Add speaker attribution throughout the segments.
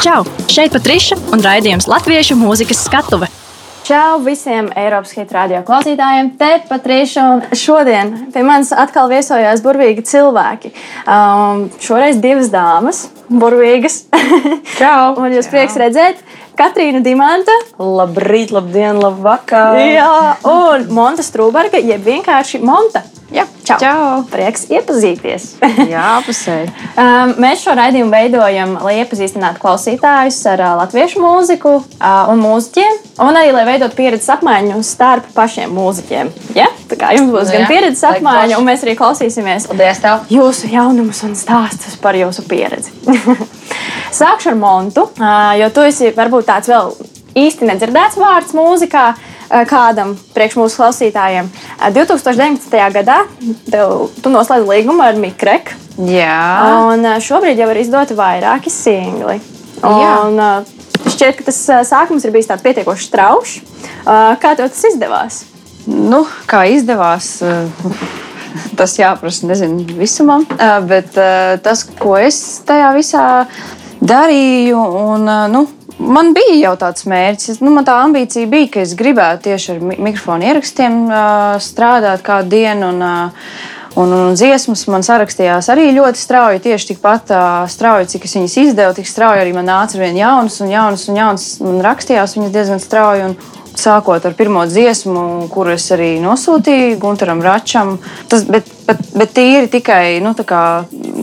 Speaker 1: Čau! Šeit Patriša un raidījums Latviešu mūzikas skatuve.
Speaker 2: Čau visiem Eiropas hit radio klausītājiem. Te Patriša un šodien pie manis atkal viesojās burvīgi cilvēki. Um, šoreiz divas dāmas, burvīgas.
Speaker 3: Čau!
Speaker 2: un jūs prieks redzēt. Katrīna Dimanta.
Speaker 3: Labrīt, labdien, labvakar!
Speaker 2: Jā, un Monta Strūberga, jeb vienkārši Monta.
Speaker 3: Jā,
Speaker 2: Čau!
Speaker 3: Čau.
Speaker 2: Prieks iepazīties!
Speaker 3: Jā, apusēji.
Speaker 2: Um, mēs šo raidījumu veidojam, lai iepazīstinātu klausītājus ar uh, latviešu mūziku uh, un mūziķiem, un arī lai veidotu pieredzes apmaiņu starp pašiem mūziķiem. Ja? Tā kā jums būs
Speaker 3: Nu
Speaker 2: gan
Speaker 3: jā,
Speaker 2: pieredzes apmaiņa, un mēs arī klausīsimies
Speaker 3: Paldies tev!
Speaker 2: jūsu jaunumus un stāstus par jūsu pieredzi. Sākšu ar Montu, ā, jo tu esi varbūt tāds vēl īsti nedzirdēts vārds mūzikā. ā, Kādam priekš mūsu klausītājiem. Ā, 2019. gadā tev, tu noslēdz līgumu ar Mikreku,
Speaker 3: Jā,
Speaker 2: un ā, šobrīd jau ir izdoti vairāki singli.
Speaker 3: Jā.
Speaker 2: Un, ā, šķiet, ka tas sākums ir bijis tāds pietiekoši straušs. Kā tev tas izdevās?
Speaker 3: nu, kā izdevās. eh, Tas jāprasa, nezinu, visumam. Eh, Bet eh, tas, ko es tajā visā darīju, un, eh, nu, man bija jau tāds mērķis. Nu, man tā ambīcija bija, ka es gribētu tieši ar mi- mikrofonu ierakstiem eh, strādāt kādu dienu. Un, eh, Un, un dziesmas man sarakstījās arī ļoti strauji. Tieši tikpat uh, strauji, cik es viņas izdevu, tik strauji arī man nāca ar vien jaunas un jaunas un jaunas. Man rakstījās viņas diezgan strauji. Un, Sākot ar pirmo dziesmu, kuru es arī nosūtīju Gunteram Račam. Tas, bet, bet, bet tīri tikai nu, tā kā,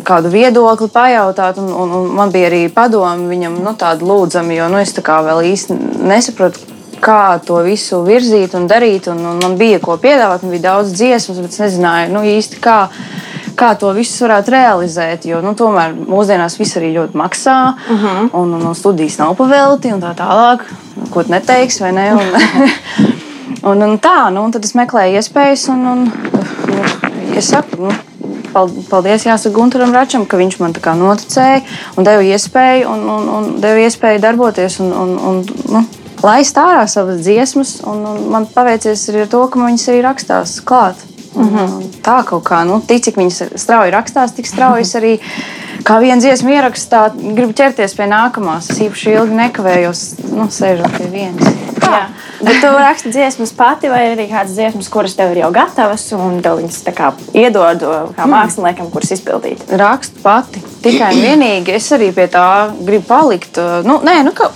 Speaker 3: kādu viedokli pajautāt, un, un, un man bija arī padomi viņam nu, tādu lūdzamu, jo nu, es tā kā vēl īsti nesapratu, kā to visu virzīt un darīt. Un, un man bija ko piedāvāt, man bija daudz dziesmas, bet es nezināju nu, īsti kā. Kā to visu varētu realizēt? Jo nu, tomēr mūsdienās viss arī ļoti maksā, uh -huh. un, un, un studijas nav pavelti un tā tālāk. Ko tu neteiksi, vai ne? Un, un, un tā, nu, un tad es meklēju iespējas, un, un nu, es saku, nu, pal- paldies jāsaka Gunteram Račam, ka viņš man tā kā noticēja un deva iespēju, un, un, un deva iespēju darboties. Un, un, un, nu, Laist ārā savas dziesmas, un, un man paveicies arī ar to, ka viņas arī rakstās klāt. Mm -hmm. Tā kaut kā, nu, tik cik viņas strauji rakstās, tik strauji es arī kā viena dziesma ierakstā, gribu ķerties pie nākamās. Es īpaši ilgi nekavējos, nu, sēžot pie vienas.
Speaker 2: Jā. Bet tu raksti dziesmas pati, vai arī kādas dziesmas, kuras tev ir jau gatavas, un tev viņas tā kā iedod kā māksliniekam, kuras izpildīt?
Speaker 3: rakstu pati. Tikai un vienīgi es arī pie tā gribu palikt. Nu, nē, nu, ka,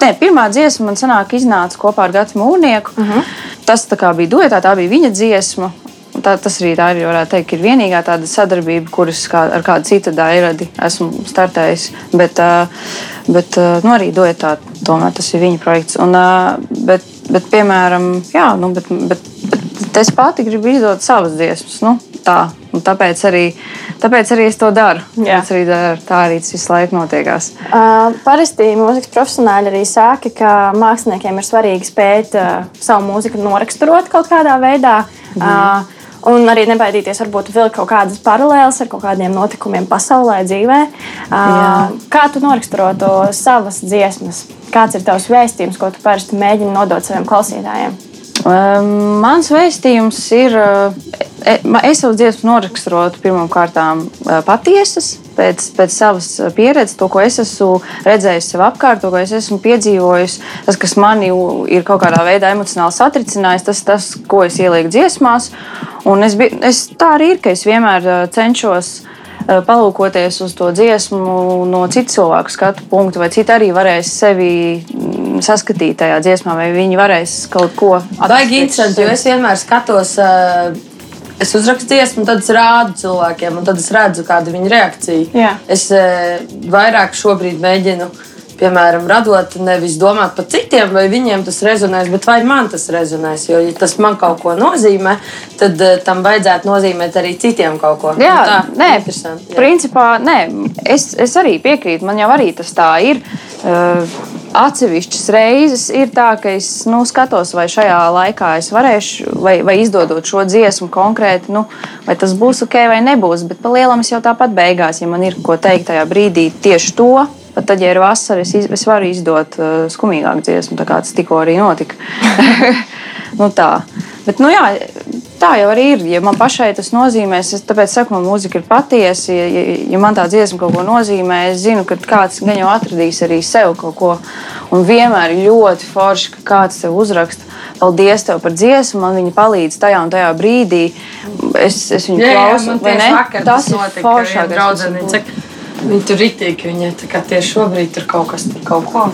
Speaker 3: nē, pirmā dziesma man sanāk, iznāca kopā ar Gatu Mūrnieku. Uh -huh. Tas tā kā bija duetā, tā bija viņa dziesma. Tā, tas arī tā ir, varētu teikt, ir vienīgā tāda sadarbība, kuras kā, ar kādu citu dairadi esmu startējis. Bet, bet nu, arī duetā tomēr tas ir viņa projekts. Un, bet, bet, piemēram, jā, nu, bet, bet, bet es pati gribu izdot savas dziesmas. Nu, tā, un tāpēc arī, tāpēc arī es to daru. Tāpēc arī daru. Tā arī tas visu laiku notiekās.
Speaker 2: Uh, parasti mūzikas profesionāļi arī saka, ka māksliniekiem ir svarīgi spēt uh, savu mūziku noraksturot kaut kādā veidā. Mm. Uh, Un arī nebaidīties varbūt vilkt kaut kādas paralēlas ar kaut kādiem notikumiem pasaulē, dzīvē. Uh, kā tu noraksturo to savas dziesmas? Kāds ir tavs vēstījums, ko tu parasti mēģini nodot saviem klausītājiem?
Speaker 3: Mans vēstījums ir, e- es savu dziesmu noraksturotu pirmkārt patiesas, pēc, pēc savas pieredzes, to, ko es esmu redzējis sev apkārt, to, ko es esmu piedzīvojis, tas, kas mani u- ir kaut kādā veidā emocionāli satricinājis, tas, tas ko es ielieku dziesmās. Un es, bi- es, tā arī ir, ka es vienmēr cenšos palūkoties uz to dziesmu no citu cilvēku skatu punktu, vai citi arī varēs sevi mm, saskatīt tajā dziesmā, vai viņi varēs kaut ko
Speaker 4: Baigi interesanti, jo es vienmēr skatos, uh, es uzrakstu dziesmu, tad es rādu cilvēkiem, un tad es redzu, kāda ir viņu reakcija.
Speaker 2: Jā.
Speaker 4: Es uh, vairāk šobrīd mēģinu. Piemēram, radot, nevis domāt par citiem, vai viņiem tas rezonēs, bet vai man tas rezonēs. Jo, ja tas man kaut ko nozīmē, tad uh, tam vajadzētu nozīmēt arī citiem kaut ko.
Speaker 3: Jā,
Speaker 4: Nu tā,
Speaker 3: nē,
Speaker 4: jā.
Speaker 3: principā, nē, es, es arī piekrītu. Man jau arī tas tā ir. Uh, atsevišķas reizes ir tā, ka es nu, skatos, vai šajā laikā es varēšu, vai, vai izdodot šo dziesmu konkrēti, nu, vai tas būs ok vai nebūs. Bet pa lielam es jau tāpat beigās, ja man ir ko teikt tajā brīdī, tieši to. Pat tad, ja ir vasara, es, iz, es varu izdot uh, skumīgāku dziesmu, tā kā tas tikko arī notika. nu, tā. Bet, nu, jā, tā jau arī ir. Ja man pašai tas nozīmē, es tāpēc saku, man mūzika ir patiesa. Ja, ja, ja man tā dziesma kaut ko nozīmē, es zinu, ka kāds gan jau atradīs arī sev kaut ko. Un vienmēr ir ļoti forši, ka kāds tev uzraksta. Paldies tev par dziesmu, man viņa palīdz tajā un tajā brīdī. Es, es viņu klausos, vai ne?
Speaker 4: Tas ir foršākais. Viņa tur ritīgi, viņa tieši šobrīd tur kaut kas, tur kaut ko.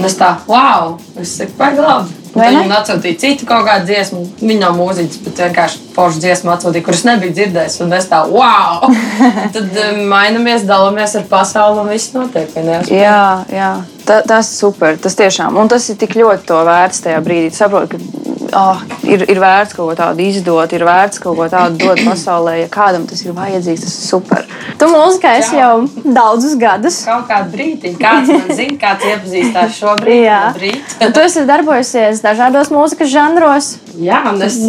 Speaker 4: Un es tā, wow, es saku, baigi labi. Viņa atsūtīja citu kaut kādu dziesmu. Viņa nav mūziķis, bet vienkārši foršu dziesmu atsūtīja, kuras nebija dzirdējis. Un es tā, wow! Tad um, mainamies, dalāmies ar pasauli un viss notiek.
Speaker 3: Jā, jā. Ta, tas ir super. Tas tiešām. Un tas ir tik ļoti to vērts tajā brīdī. Saprotu, ka oh, ir, ir vērts kaut ko tādu izdot, ir vērts kaut ko tādu dot pasaulē. Ja kādam tas ir vajadzīgs, tas ir super.
Speaker 2: Tu mūzikā esi jau daudzus gadus.
Speaker 4: Kaut kādu brīdi, kāds man zina, kāds iepazīstās šobrīd. Jā,
Speaker 2: tu esi darbojusies dažādos mūzikas žanros.
Speaker 4: Jā, un es.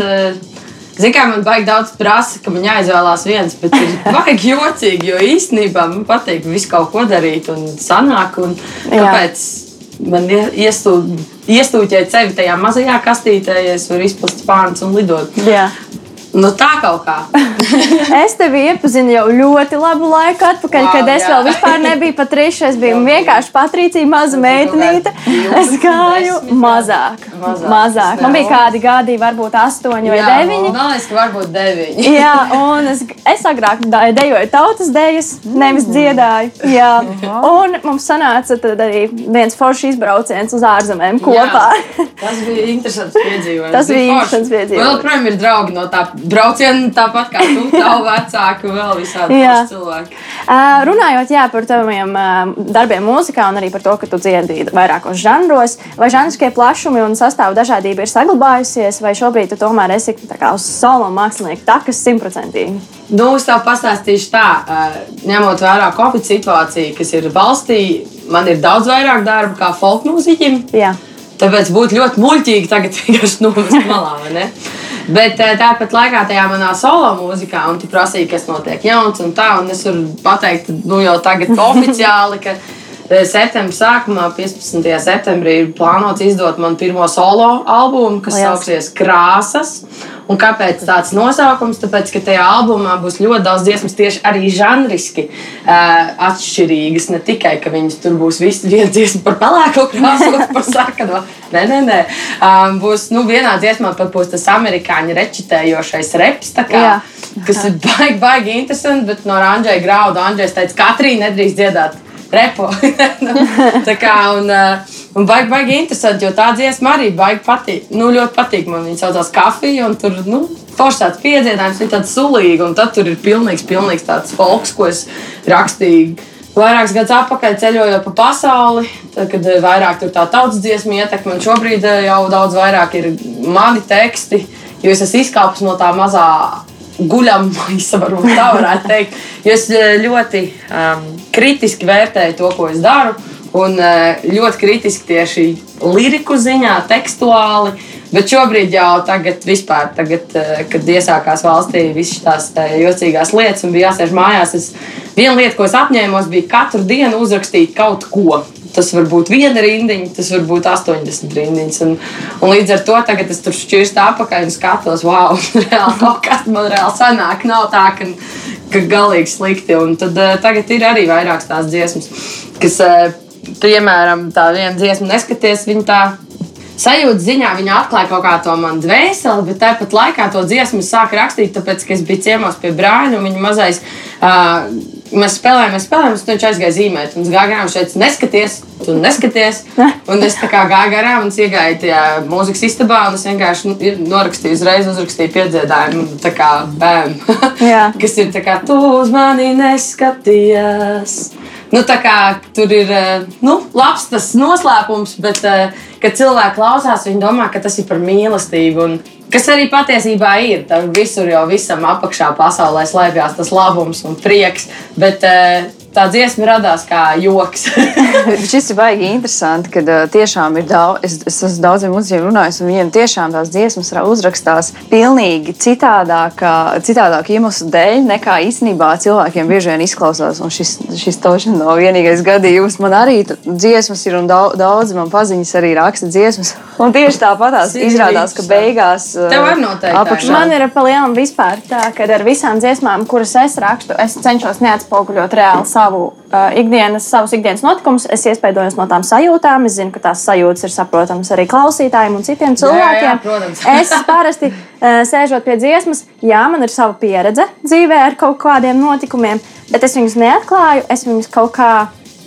Speaker 4: Ziniet, kā man baigi daudz prasa, ka man jāizvēlās viens, bet ir baigi jocīgi, jo īstenībā man patīk visu kaut ko darīt un sanāk. Un kāpēc man iestūd, iestūķēt sevi tajā mazajā kastītē, ja es varu izplast pārnes un lidot.
Speaker 2: Jā.
Speaker 4: Nu, tā kaut kā.
Speaker 2: es tevi iepazinu jau ļoti labu laiku atpakaļ, wow, kad es jā. vēl vispār nebiju patriša. Es biju vienkārši patrīcija, maza meitenīte. Es gāju mazāk. Mazāk. mazāk. Man bija kādi gadi, varbūt astoņi vai deviņi.
Speaker 4: Man liekas, ka varbūt deviņi.
Speaker 2: jā, un es, es agrāk dejoju tautas dejas, nevis mm. dziedāju. Jā. Un mums sanāca arī viens foršs izbrauciens uz ārzemēm kopā.
Speaker 4: Jā, tas bija interesants piedzīvojums.
Speaker 2: Tas bija interesants piedzīvojums.
Speaker 4: Vēl projām ir draugi no tā braucieni tāpat kā tu, tavu vecāku, vēl visādi cilvēki.
Speaker 2: Uh, runājot jā, par taviem uh, darbiem mūzikā un arī par to, ka tu dziedi vairākos žanros, vai žanriskie plašumi un sastāvu dažādība ir saglabājusies, vai šobrīd tu tomēr esi kā uz solo mākslinieku takas simtprocentīgi?
Speaker 4: Nu, es tev pastāstīšu tā, uh, ņemot vērā Covid situāciju, kas ir valstī, man ir daudz vairāk darba kā folk mūziķim.
Speaker 2: Jā.
Speaker 4: Tāpēc būtu ļoti muļķīgi tagad vienkārši novest malā. Bet eh, tāpat laikā tajā manā solo mūzikā, un tu prasīji, kas notiek jauns un tā, un es varu pateikt, nu jau tagad oficiāli, ka septembra sākumā, 15. septembrī, ir plānots izdot manu pirmo solo albumu, kas Liels. sauksies Krāsas. Un kāpēc tāds nosaukums? Tāpēc, ka tajā albumā būs ļoti daudz dziesmas, tieši arī žanriski uh, atšķirīgas. Ne tikai, ka viņas tur būs viena dziesma par pelēko krāsu, par sarkano. Nē, nē, nē. Um, būs nu, vienā dziesmā pat būs tas amerikāņu rečitējošais reps. Kā, kas ir baigi, baigi interesanti, bet no Andrzeja grauda Andrzejs teica, ka Katrīna nedrīkst dziedāt repo. tā kā, un, uh, Un baigi, baigi interesanti, jo tā dziesma arī baigi patīk. Nu, ļoti patīk man. Viņa saucās kafija, un tur, nu, foršs tāds piedziedājums, viņa tāds sulīga, un tad tur ir pilnīgs, pilnīgs tāds folks, ko es rakstīju. Vairākus gadus atpakaļ ceļojot pa pasauli, tad, kad eh, vairāk tur tā tautas dziesma ietekme, un šobrīd eh, jau daudz vairāk ir mani teksti, jo es esmu izkāpis no tā mazā guļamā, varbūt tā varētu teikt. Jo es eh, ļoti um, kritiski vērtēju to, ko es daru. Un eh, ļoti kritiski tieši liriku ziņā, tekstuāli. Bet šobrīd jau tagad, vispār, tagad, eh, kad iesākās valstī visas tās eh, jocīgās lietas un bija jāsēž mājās, es, viena lieta, ko es apņēmos, bija katru dienu uzrakstīt kaut ko. Tas var būt viena rindiņa, tas var būt 80 rindiņas. Un, un līdz ar to tagad es tur šķirstu apakaļ un skatos, wow, reāli kaut kas man reāli sanāk. Nav tā, ka, ka galīgi slikti. Un tad tagad ir arī vairākas tās dziesmas, kas piemēram, tā viena dziesma, neskaties viņu tā. Sajūta ziņā viņa atklāja kaut kā to manu dvēseli, bet tāpat laikā to dziesmu sāka rakstīt, tāpēc, ka es biju ciemos pie brāļa un viņa mazais. Uh, mēs spēlējām, mēs spēlējām, un viņš aizgāja zīmēt. Un es gāju garām, šeit neskaties, tu neskaties. Un es kā gāju garām un iegāju tajā mūzikas istabā, un es vienkārši nu, norakstīju, uzreiz uzrakstīju piedziedājumu, tā kā bēm. kas ir tā kā tu uz mani neskaties. Nu, kā, tur ir eh, nu, labs tas noslēpums, bet, eh, kad cilvēki klausās, viņi domā, ka tas ir par mīlestību. Un, kas arī patiesībā ir. Tur visur jau visam apakšā pasaulē slēpjas tas labums un prieks. Bet, uh, tā dziesma radās kā joks.
Speaker 3: Šis ir baigi interesanti, ka uh, tiešām ir daudz, es, es esmu daudziem uzņēmumiem runājis, un viņiem tiešām tās dziesmas uzrakstās pilnīgi citādāk, citādāk iemeslu dēļ, nekā īstenībā cilvēkiem bieži vien izklausās. Un šis, šis toši nav vienīgais gadījums. Man arī dziesmas ir un daudz, daudz man paziņas arī raksta dziesmas. Un tieši tāpatās izrādās, ka beigās
Speaker 4: Tev var noteikti.
Speaker 3: apakšā.
Speaker 2: Man ir pa lielam vispār tā, ka ar visām dziesmām, kuras es rakstu, es cenšos neatspoguļot reāli savu uh, ikdienas, savus ikdienas notikumus. Es iespaidojos no tām sajūtām. Es zinu, ka tās sajūtas ir saprotamas arī klausītājiem un citiem cilvēkiem.
Speaker 4: jā, protams.
Speaker 2: es parasti uh, sēžot pie dziesmas, jā, man ir sava pieredze dzīvē ar kaut kādiem notikumiem, bet es viņus neatklāju. Es viņus kaut kā.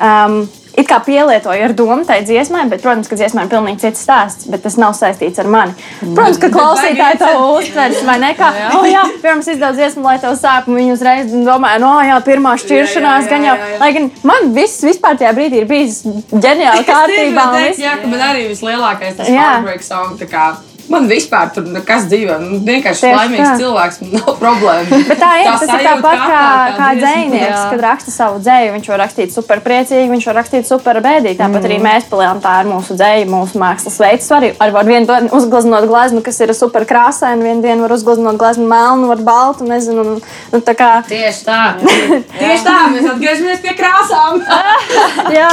Speaker 2: Um, it kā pielietoju ar domu tai dziesmai, bet, protams, ka dziesmai ir pilnīgi cits stāsts, bet tas nav saistīts ar mani. Protams, ka
Speaker 4: Bet
Speaker 2: klausītāji to uztvers, vai ne? Kā, oh, jā, pirms izdevās dziesmu, lai tev sāp, un viņi uzreiz domāja, no, jā, pirmā šķiršanās,
Speaker 4: jā,
Speaker 2: gan jau.
Speaker 4: jā, jā.
Speaker 2: Lai gan man viss vispār tajā brīdī ir bijis ģeniāli kārtībā.
Speaker 4: Jā, ka man arī vislielākais tas
Speaker 2: Jā.
Speaker 4: heartbreak song. Tā kā Man vispār tur nekas dzīvē. Nu, vienkārši
Speaker 2: Tieši
Speaker 4: laimīgs
Speaker 2: tā.
Speaker 4: cilvēks, man nav problēma.
Speaker 2: Bet tā ir. Tas ir tāpat kā, kā
Speaker 4: dziesma.
Speaker 2: dzinieks, kad raksta savu dzēju. Viņš var rakstīt super priecīgi, viņš var rakstīt super bēdīgi. Tāpat
Speaker 4: Mm.
Speaker 2: arī mēs palielām tā ir mūsu dzēja, mūsu mākslas veids. Arī ar var vienu dienu uzgleznot gleznu, kas ir super krāsaina, vienu dienu var uzgleznot gleznu melnu, var baltu, nezinu. Un, un tā kā,
Speaker 4: Tieši tā. Tieši tā, mēs atgriežamies pie krāsām.
Speaker 2: jā,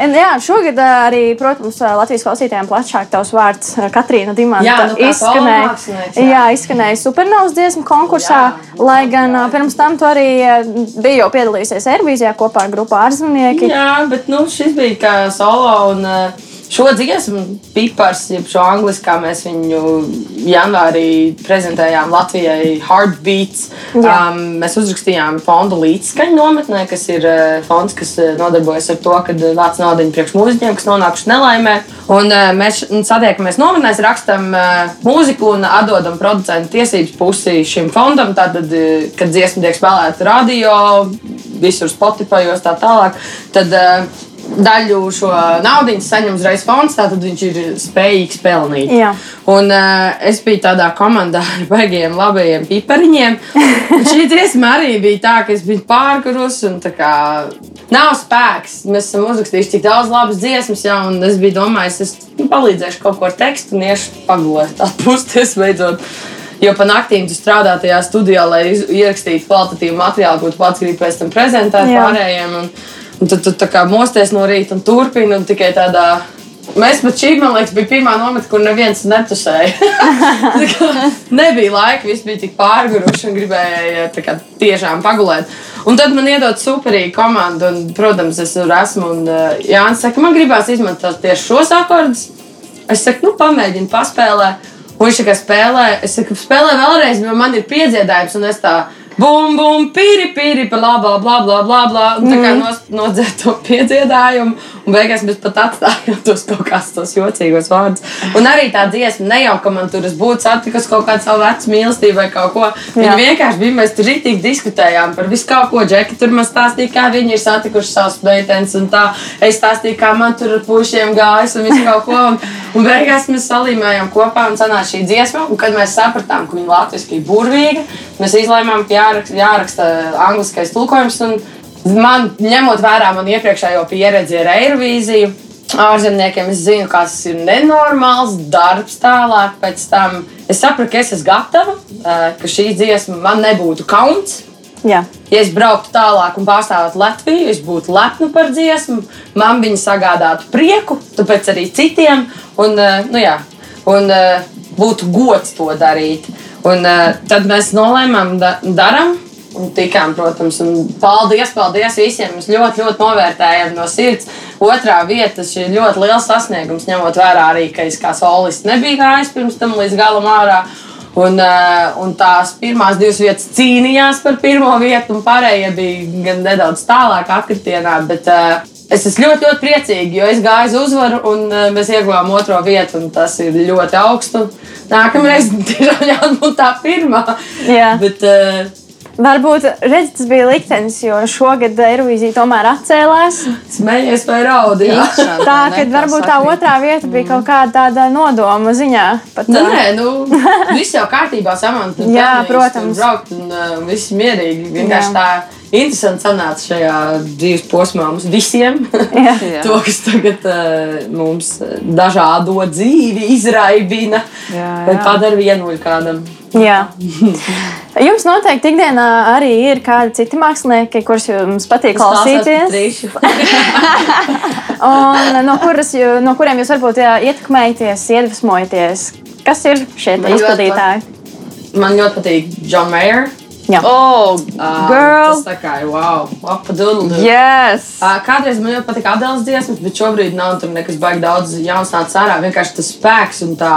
Speaker 2: un, jā, šogad ā, arī, protams, ā, Latvijas klausītājiem plašāk tavs vārds ā, Katrīna Dimanta
Speaker 4: Jā, nu
Speaker 2: izskanēja.
Speaker 4: jā.
Speaker 2: Jā, izskanēja supernovas dziesmu konkursā,
Speaker 4: Jā,
Speaker 2: lai gan ā, pirms tam tu arī biji jau piedalījusies Eirovīzijā kopā ar grupu ārzemnieki.
Speaker 4: Jā, bet nu, šis bija kā solo. Un, uh, Šo dziesmu, pipars, jeb šo angļuiski, kā mēs viņu janvārī prezentējām Latvijai, Heartbeats.
Speaker 2: Jā.
Speaker 4: Um, mēs uzrakstījām fondu līdzskaņu nometnē, kas ir uh, fonds, kas uh, nodarbojas ar to, ka uh, vāc naudu priekš mūziķiem, kas nonākuši nelaimē. Un uh, mēs satiekamies nometnēs, rakstam uh, mūziku un atdodam producentu tiesības pusi šim fondam. Tātad, uh, kad dziesma tiek spēlēta radio, visur Spotify, tā tālāk. Tad, uh, Daļu šo naudu saņem uzreiz fonds, tātad viņš ir spējīgs pelnīt.
Speaker 2: Jā.
Speaker 4: Un uh, es biju tādā komandā ar baigiem, labajiem pipariņiem. Šī dziesma arī bija tā, ka es biju pārgājus un tā kā nav spēks. Mēs esam uzrakstījuši tik daudz labas dziesmas, jau, un es biju domājis, es nu, palīdzēšu kaut ko ar tekstu un iešu pagulēt, atpūsties beidzot. Jo pa naktīm tu strādā tajā studijā, lai ierakstītu kvalitatīvu materiālu, ko tu pats gribi pēc tam prezentēt
Speaker 2: Jā.
Speaker 4: pārējiem. Un, un tad tu tā kā mosties no rīta un turpini un tikai tādā. Mēs pat šī, man liekas, bija pirmā nometa, kur neviens netusēja. Nebija laika, viss bija tik pārguruši un gribēja kā, tiešām pagulēt. Un tad man iedod superīgu komandu, un, protams, es tur esmu. Un uh, Jānis saka, man gribās izmantot tieši šos akordus. Es saku, nu, pamēģini, paspēlē. Un viņš tikai spēlē. Es saku, spēlē vēlreiz, jo man ir piedziedājums, un es tā. Bum, bum, pīri, pīri, bla, bla, bla, bla, bla, bla. Un tā kā nos, nodzēra to piedziedājumu, un beigās mēs pat atstājām tos kaut kādus tos jocīgos vārdus. Un arī tā dziesma, ne jau, ka man tur būtu satikusi kaut kādu savu vecu mīlestību vai kaut ko. Viņa vienkārši bija, mēs tur rītīgi diskutējām par visu kaut ko. Džeki tur man stāstīja, kā viņi ir satikuši savus meitenes, un tā. Es stāstīju, kā man tur ar pušiem gājas un visu kaut ko. Un, un beigās mēs salīmējām kopā un sanāca šī dziesma. Un kad mēs sapratām, ka viņa latviešu ir burvīga, mēs izlēmām, ka jāraksta, jāraksta angliskais tulkojums. Man, ņemot vērā manu iepriekšējo pieredzi ar Eirovīziju, ārzemniekiem, es zinu, kas ir nenormāls darbs tālāk. Pēc tam es sapratu, ka es esmu gatava, ka šī dziesma man nebūtu kauns.
Speaker 2: Jā.
Speaker 4: Ja es brauktu tālāk un pārstāvētu Latviju, es būtu lepna par dziesmu, man viņa sagādātu prieku, tāpēc arī citiem. Un, nu, jā, un būtu gods to darīt. Un, eh, tad mēs nolēmām, da darām. Un tikām, protams, un paldies, paldies visiem. Mēs ļoti, ļoti novērtējam no sirds. Otrā vieta šī ir ļoti liels sasniegums, ņemot vērā arī, ka es kā solists nebiju gājis pirms tam līdz galam ārā. Un, uh, un tās pirmās divas vietas cīnījās par pirmo vietu, un pārējie bija gan nedaudz tālāk atkritienā. Bet, uh, Es esmu ļoti, ļoti priecīga, jo es gāju uz uzvaru, un uh, mēs ieguvām otro vietu. un Tas ir ļoti augstu. Nākamreiz tiešām jābūt tā pirmā.
Speaker 2: Jā.
Speaker 4: Bet, uh,
Speaker 2: Varbūt redz, tas bija liktenis, jo šogad Eirovīzija tomēr atcēlās.
Speaker 4: Smējies vai raudi? jā?
Speaker 2: Tā ka varbūt tā otrā vieta bija kaut kāda tāda nodoma ziņā. Pat,
Speaker 4: Nē,
Speaker 2: ā,
Speaker 4: nē, nu, viss jau kārtībā, samanta.
Speaker 2: Jā, protams.
Speaker 4: Braukt un uh, viss mierīgi. Vienkārši
Speaker 2: Jā.
Speaker 4: tā interesanti sanāca šajā dzīves posmā mums visiem.
Speaker 2: Jā.
Speaker 4: to, kas tagad uh, mums dažādo dzīvi izraibina
Speaker 3: Jā,
Speaker 4: vai
Speaker 3: jā.
Speaker 4: padara vienuļu kādam.
Speaker 2: Jā. Jums noteikti ikdienā arī ir kādi citi mākslinieki, kurus jums patīk klausīties. Un no, kuras, no kuriem jūs varbūt jā, ietekmējaties, iedvesmojaties. Kas ir šie izpildītāji?
Speaker 4: Man ļoti patīk John Mayer.
Speaker 2: Jā.
Speaker 3: Oh,
Speaker 4: Uh,
Speaker 3: girl!
Speaker 4: Tas tā kā ir wow, apadoodle.
Speaker 3: Yes!
Speaker 4: Uh, Kādreiz man ļoti patika Adēlas dziesmas, bet šobrīd nav tur nekas baigi daudz jauns nācis ārā. Vienkārši tas spēks un tā,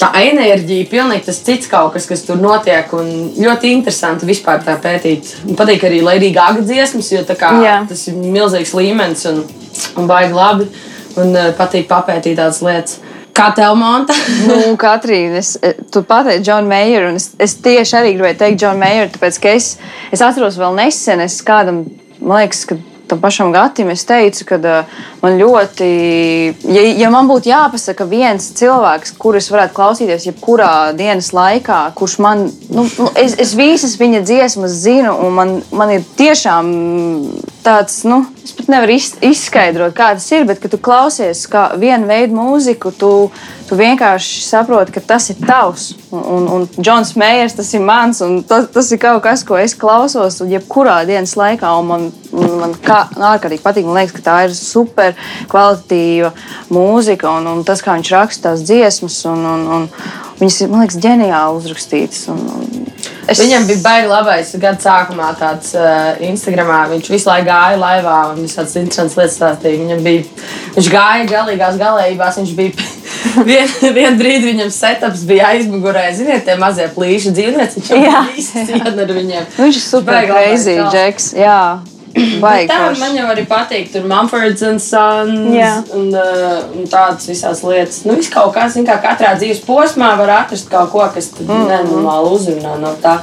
Speaker 4: tā enerģija, pilnīgi tas cits kaut kas, kas tur notiek. Un ļoti interesanti vispār tā pētīt. Man patīk arī Lady Gaga dziesmas, jo kā,
Speaker 2: Jā.
Speaker 4: tas ir milzīgs līmenis un, un baigi labi. Un uh, patīk papētīt tādas lietas. Kā tev, Monta?
Speaker 3: Nu, Katrīna, es, eh, tu pateici Džonu Meijeru, un es, es tieši arī gribēju teikt Džonu Meijeru, tāpēc ka es, es atceros vēl nesen, es kādam, man liekas, ka tam pašam Gatim es teicu, ka uh, man ļoti, ja, ja man būtu jāpasaka viens cilvēks, kurus varētu klausīties jebkurā dienas laikā, kurš man, nu, nu, es, es visas viņa dziesmas zinu, un man, man ir tiešām tāds, nu, es pat nevaru iz, izskaidrot, kā tas ir, bet, kad tu klausies kā vienu veidu mūziku, tu, tu vienkārši saproti, ka tas ir tavs. Un, un, Džons Meijers, tas ir mans, un tas, tas ir kaut kas, ko es klausos, jebkurā dienas laikā, man, man, man kā, ārkārtīgi patīk, man liekas, ka tā ir super kvalitatīva mūzika, un, un tas, kā viņš raksta tās dziesmas, un, un, un viņas ir, man liekas, ģeniāli uzrakstītas. Un, un es...
Speaker 4: Viņam bija baigi labais gada sākumā tāds uh, Instagramā. Viņš visu laiku gāja laivā un visādas interesantas lietas stāstīja. Viņam bija, viņš gāja galīgās galējībās. Viņš bija vien, vien brīdi viņam setups bija aizmugurē. Ziniet, tie mazie plīši dzīvnieki. Viņš jau bija ar viņiem.
Speaker 3: Viņš ir super crazy. Džeks. Jā, baigi.
Speaker 4: Tā
Speaker 3: foršs.
Speaker 4: man jau arī patīk. Tur Mumfords un Sons
Speaker 2: Jā.
Speaker 4: un, uh, un tādas visas lietas. Nu, viss kaut kas, kā katrā dzīves posmā var atrast kaut ko, kas mm. -hmm. nenormāli uzrunā no tā.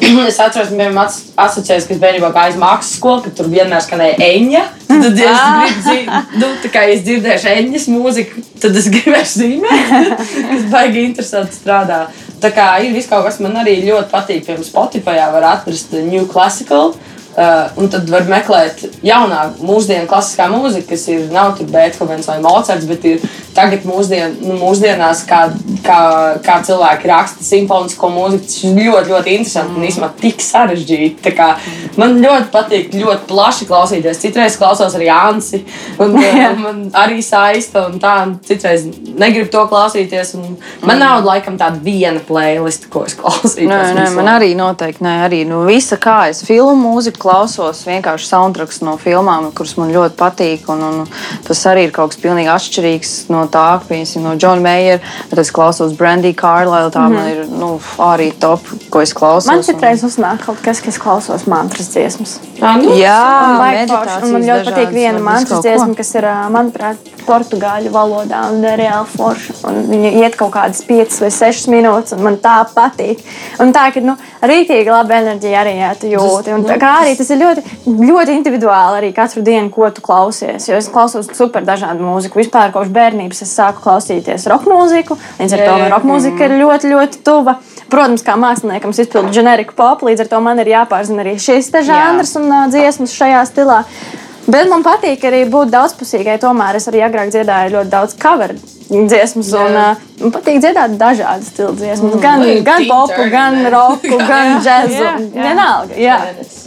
Speaker 4: es atceros, ka manam asociējas, ka es bērnībā gāju uz mākslas skolu, ka tur vienmēr skanēja eņģa. Tad, ja es
Speaker 3: Ah.
Speaker 4: zīmēt, nu, tā kā es dzirdēšu eņģas mūziku, tad es gribēšu zīmēt, kas baigi interesanti strādā. Tā kā ir viss kaut kas, man arī ļoti patīk. Piemēram, Spotify var atrast New Classical. Uh, un tad var meklēt jaunāku, mūsdienu klasiskā mūziku, kas ir nav tur Beethovens vai Mocards, bet ir tagad mūsdien, nu, mūsdienās, kā, kā, kā cilvēki raksta simfonisko mūziku. Tas ir ļoti, ļoti interesanti un īstenībā tik sarežģīti. Kā Man ļoti patīk ļoti plaši klausīties. Citreiz klausos arī Ansi, un uh, man arī saista, un tā, un citreiz negribu to klausīties. un Man nav laikam tāda viena playlist, ko es klausītos.
Speaker 3: Nē, nē, man arī noteikti nē, arī nu, visa kā es filmu mūziku klausos, vienkārši soundtracks no filmām, kuras man ļoti patīk. Un, un, tas arī ir kaut kas pilnīgi atšķirīgs no tā, piemēram, no Džona Meijera. Tad es klausos Brandy Carlisle, tā mm -hmm. man ir nu, arī top, ko es klausos.
Speaker 2: Man
Speaker 3: un-
Speaker 2: citreiz uznāk kaut kas, kas klausos mantras dziesmas.
Speaker 4: Ā, nu,
Speaker 3: Jā.
Speaker 2: Un man ļoti patīk
Speaker 3: meditācijas,
Speaker 2: viena mantras dziesma, kas ir, manuprāt, portugāļu valodā un reāli forša. Un Viņa iet kaut kādas 5 vai 6 minūtes, un man tā patīk. Un tā, ka nu, rītīgi laba enerģija arī jā, tu jūti. Un tā kā arī tas ir ļoti, ļoti individuāli arī katru dienu, ko tu klausies. Jo es klausos super dažādu mūziku. Vispār kopš bērnības es sāku klausīties roka mūziku. Līdz ar to man roka mūzika ir ļoti, ļoti tuva. Protams, kā māksliniekam, es izpildu ģeneriku pop, līdz ar to man ir jāpārzina arī šis žanrs un uh, dziesmas šajā stilā. Bet man patīk arī būt daudzpusīgai. Tomēr es arī agrāk dziedāju ļoti daudz cover dziesmas. Un, uh, man patīk dziedāt dažādas stila dziesmas. Mm. Gan,
Speaker 4: Nu,
Speaker 2: gan popu, gan roku, gan džēzu.
Speaker 3: Jā, jā.
Speaker 2: Vienalga. Jā.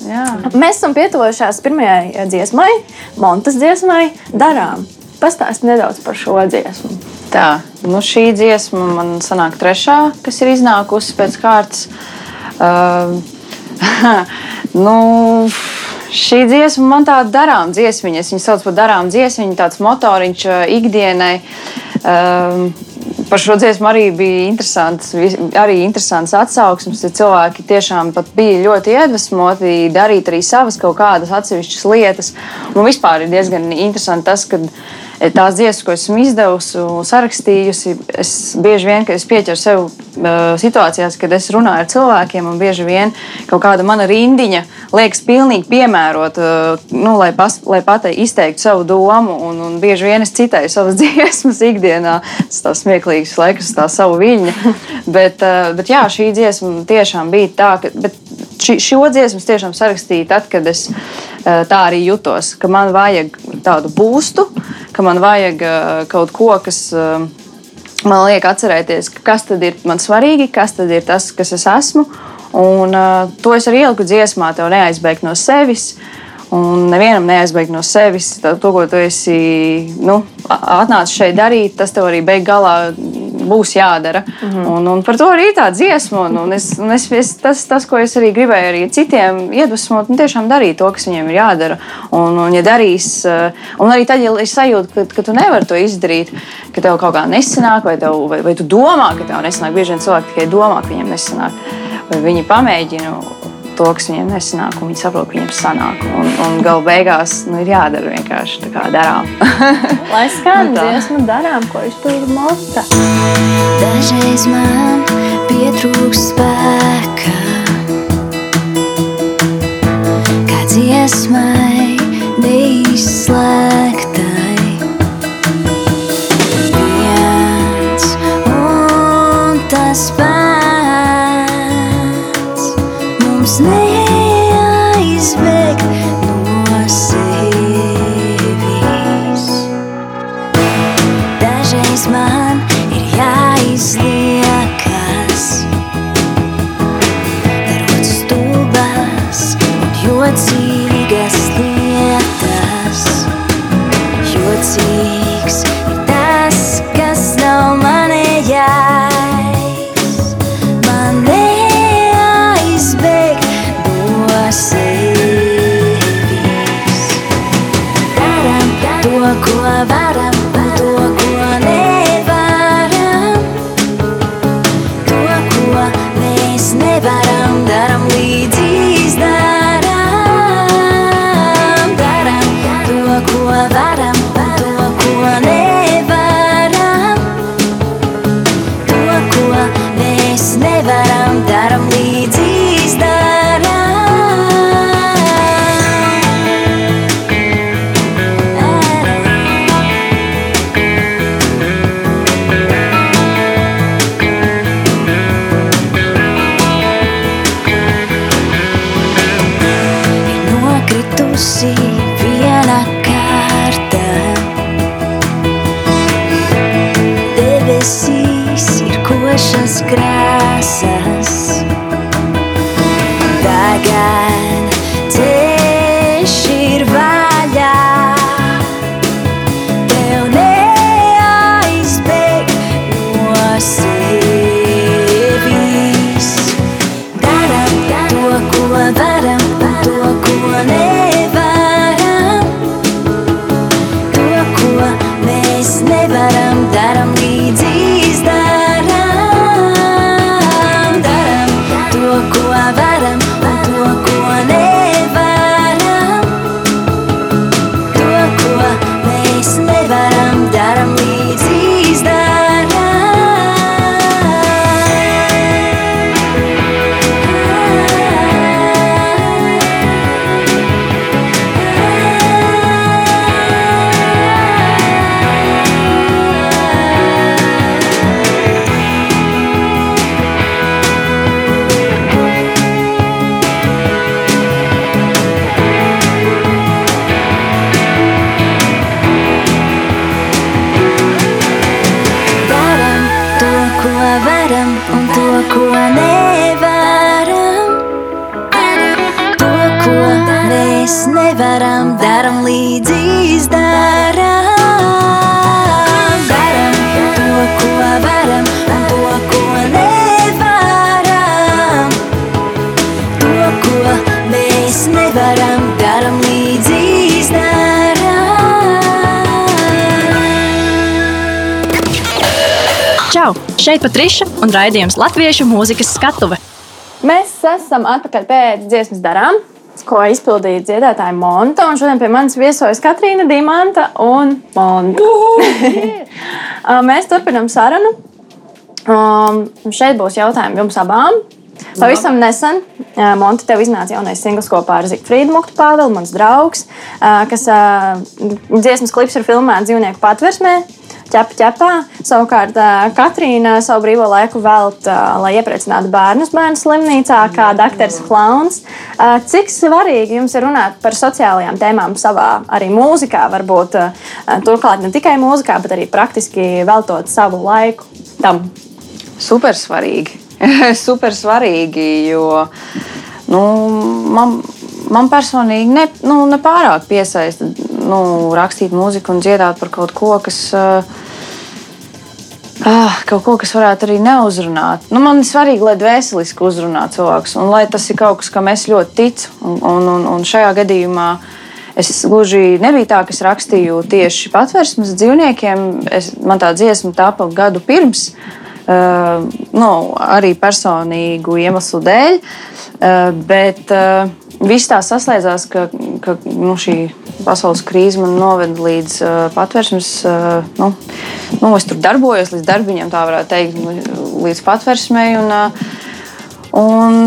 Speaker 3: Jā.
Speaker 2: Mēs esam pietuvušies pirmajai dziesmai, Montes dziesmai, Darām. Pastāstiet nedaudz par šo dziesmu.
Speaker 3: Tā, nu šī dziesma man sanāk trešā, kas ir iznākusi pēc kārtas. Uh, nu, šī dziesma man tāda darām dziesmiņa. Es viņu saucu par darām dziesmiņu, tāds motoriņš uh, ikdienai. Um, Par šo dziesmu arī bija interesants, arī interesants atsauksmes. Cilvēki tiešām bija ļoti iedvesmoti darīt arī savas kaut kādas atsevišķas lietas. Man vispār ir diezgan interesanti tas, ka tās dziesmas, ko esmu izdevusi un sarakstījusi, es bieži vien es pieķeru sev uh, situācijās, kad es runāju ar cilvēkiem, un bieži vien kaut kāda mana rindiņa liekas pilnīgi piemērota, uh, nu, lai, pas, lai patei, izteiktu savu domu. Un, un bieži vien es citēju savas dziesmas ikdienā. Tas tā smieklīgs laiks, tā savu viļņu. Bet, uh, bet jā, šī dziesma tiešām bija tā, ka. Ši, šo dziesmu es tiešām sarakstīju tad, kad es uh, tā arī jutos, ka man vajag tādu būstu, ka man vajag uh, kaut ko, kas. Uh, Man liek atcerēties, kas tad ir man svarīgi, kas tad ir tas, kas es esmu. Un, uh, to es arī ieliku dziesmā, tev neaizbēgt no sevis. Uh, Un nevienam neaizbēgt no sevis to, ko tu esi nu, atnācis šeit darīt, tas tev arī beig galā būs jādara. Mm -hmm. un, un par to arī ir tā dziesma. Un, un es, un es, es, tas, tas, ko es arī gribēju arī citiem iedvesmot, un tiešām darīt to, kas viņiem ir jādara. Un, un, ja darīs, eh, un arī tad, ja es sajūtu, ka, ka tu nevari to izdarīt, ka tev kaut kā nesanāk, vai, tev, vai, vai tu domā, ka tev nesanāk, bieži vien cilvēki tikai domā, ka viņiem nesanāk. Vai viņi pamēģina to, kas viņiem nesanāk, un viņi saprot, ka viņiem sanāk. Un, un galu beigās nu, ir jādara vienkārši tā, kā darām.
Speaker 2: Lai skan nu dziesmu, darām, ko izpilda Mota.
Speaker 5: Dažreiz man pietrūks spēka,
Speaker 1: Šeit Patriša un raidījums Latviešu mūzikas skatuve.
Speaker 2: Mēs esam atpakaļ pēc dziesmas darām, ko izpildīja dziedātāja Monta. Šodien pie manis viesojas Katrīna Dimanta un Monta. Mēs turpinām sarunu. Um, šeit būs jautājumi jums abām. Pavisam nesen Monte tev iznāca jaunais singls kopā ar Zigfrīdu Muktu Pāvelu, mans draugs, kas dziesmas klips ir filmēts dzīvnieku patversmē. Ķepa ķepā. Savukārt Katrīna savu brīvo laiku velta, lai iepriecinātu bērnus bērnu slimnīcā, kā dakteris Klauns. Cik svarīgi jums ir runāt par sociālajām tēmām savā arī mūzikā? Varbūt turklāt ne tikai mūzikā, bet arī praktiski veltot savu laiku tam.
Speaker 3: Super svarīgi. Super svarīgi, jo nu, man, man personīgi ne, nu, nepārāk piesaista nu, rakstīt mūziku un dziedāt par kaut ko, kas. Uh, Ah, kaut ko, kas varētu arī neuzrunāt. Nu, man ir svarīgi, lai dvēseliski uzrunā cilvēks, un lai tas ir kaut kas, kam es ļoti ticu. Un, un, un, un šajā gadījumā es gluži nebija tā, ka es rakstīju tieši patvērsmes dzīvniekiem. Es, man tā dziesma tāpa gadu pirms. Uh, nu, arī personīgu iemeslu dēļ, uh, bet uh, viss tā saslēdzās, ka, ka nu, šī pasaules krīze man noveda līdz uh, patvērsmes. Uh, nu, nu, es tur darbojos līdz darbiņam, tā varētu teikt, nu, līdz patvērsmei. Un, uh, un,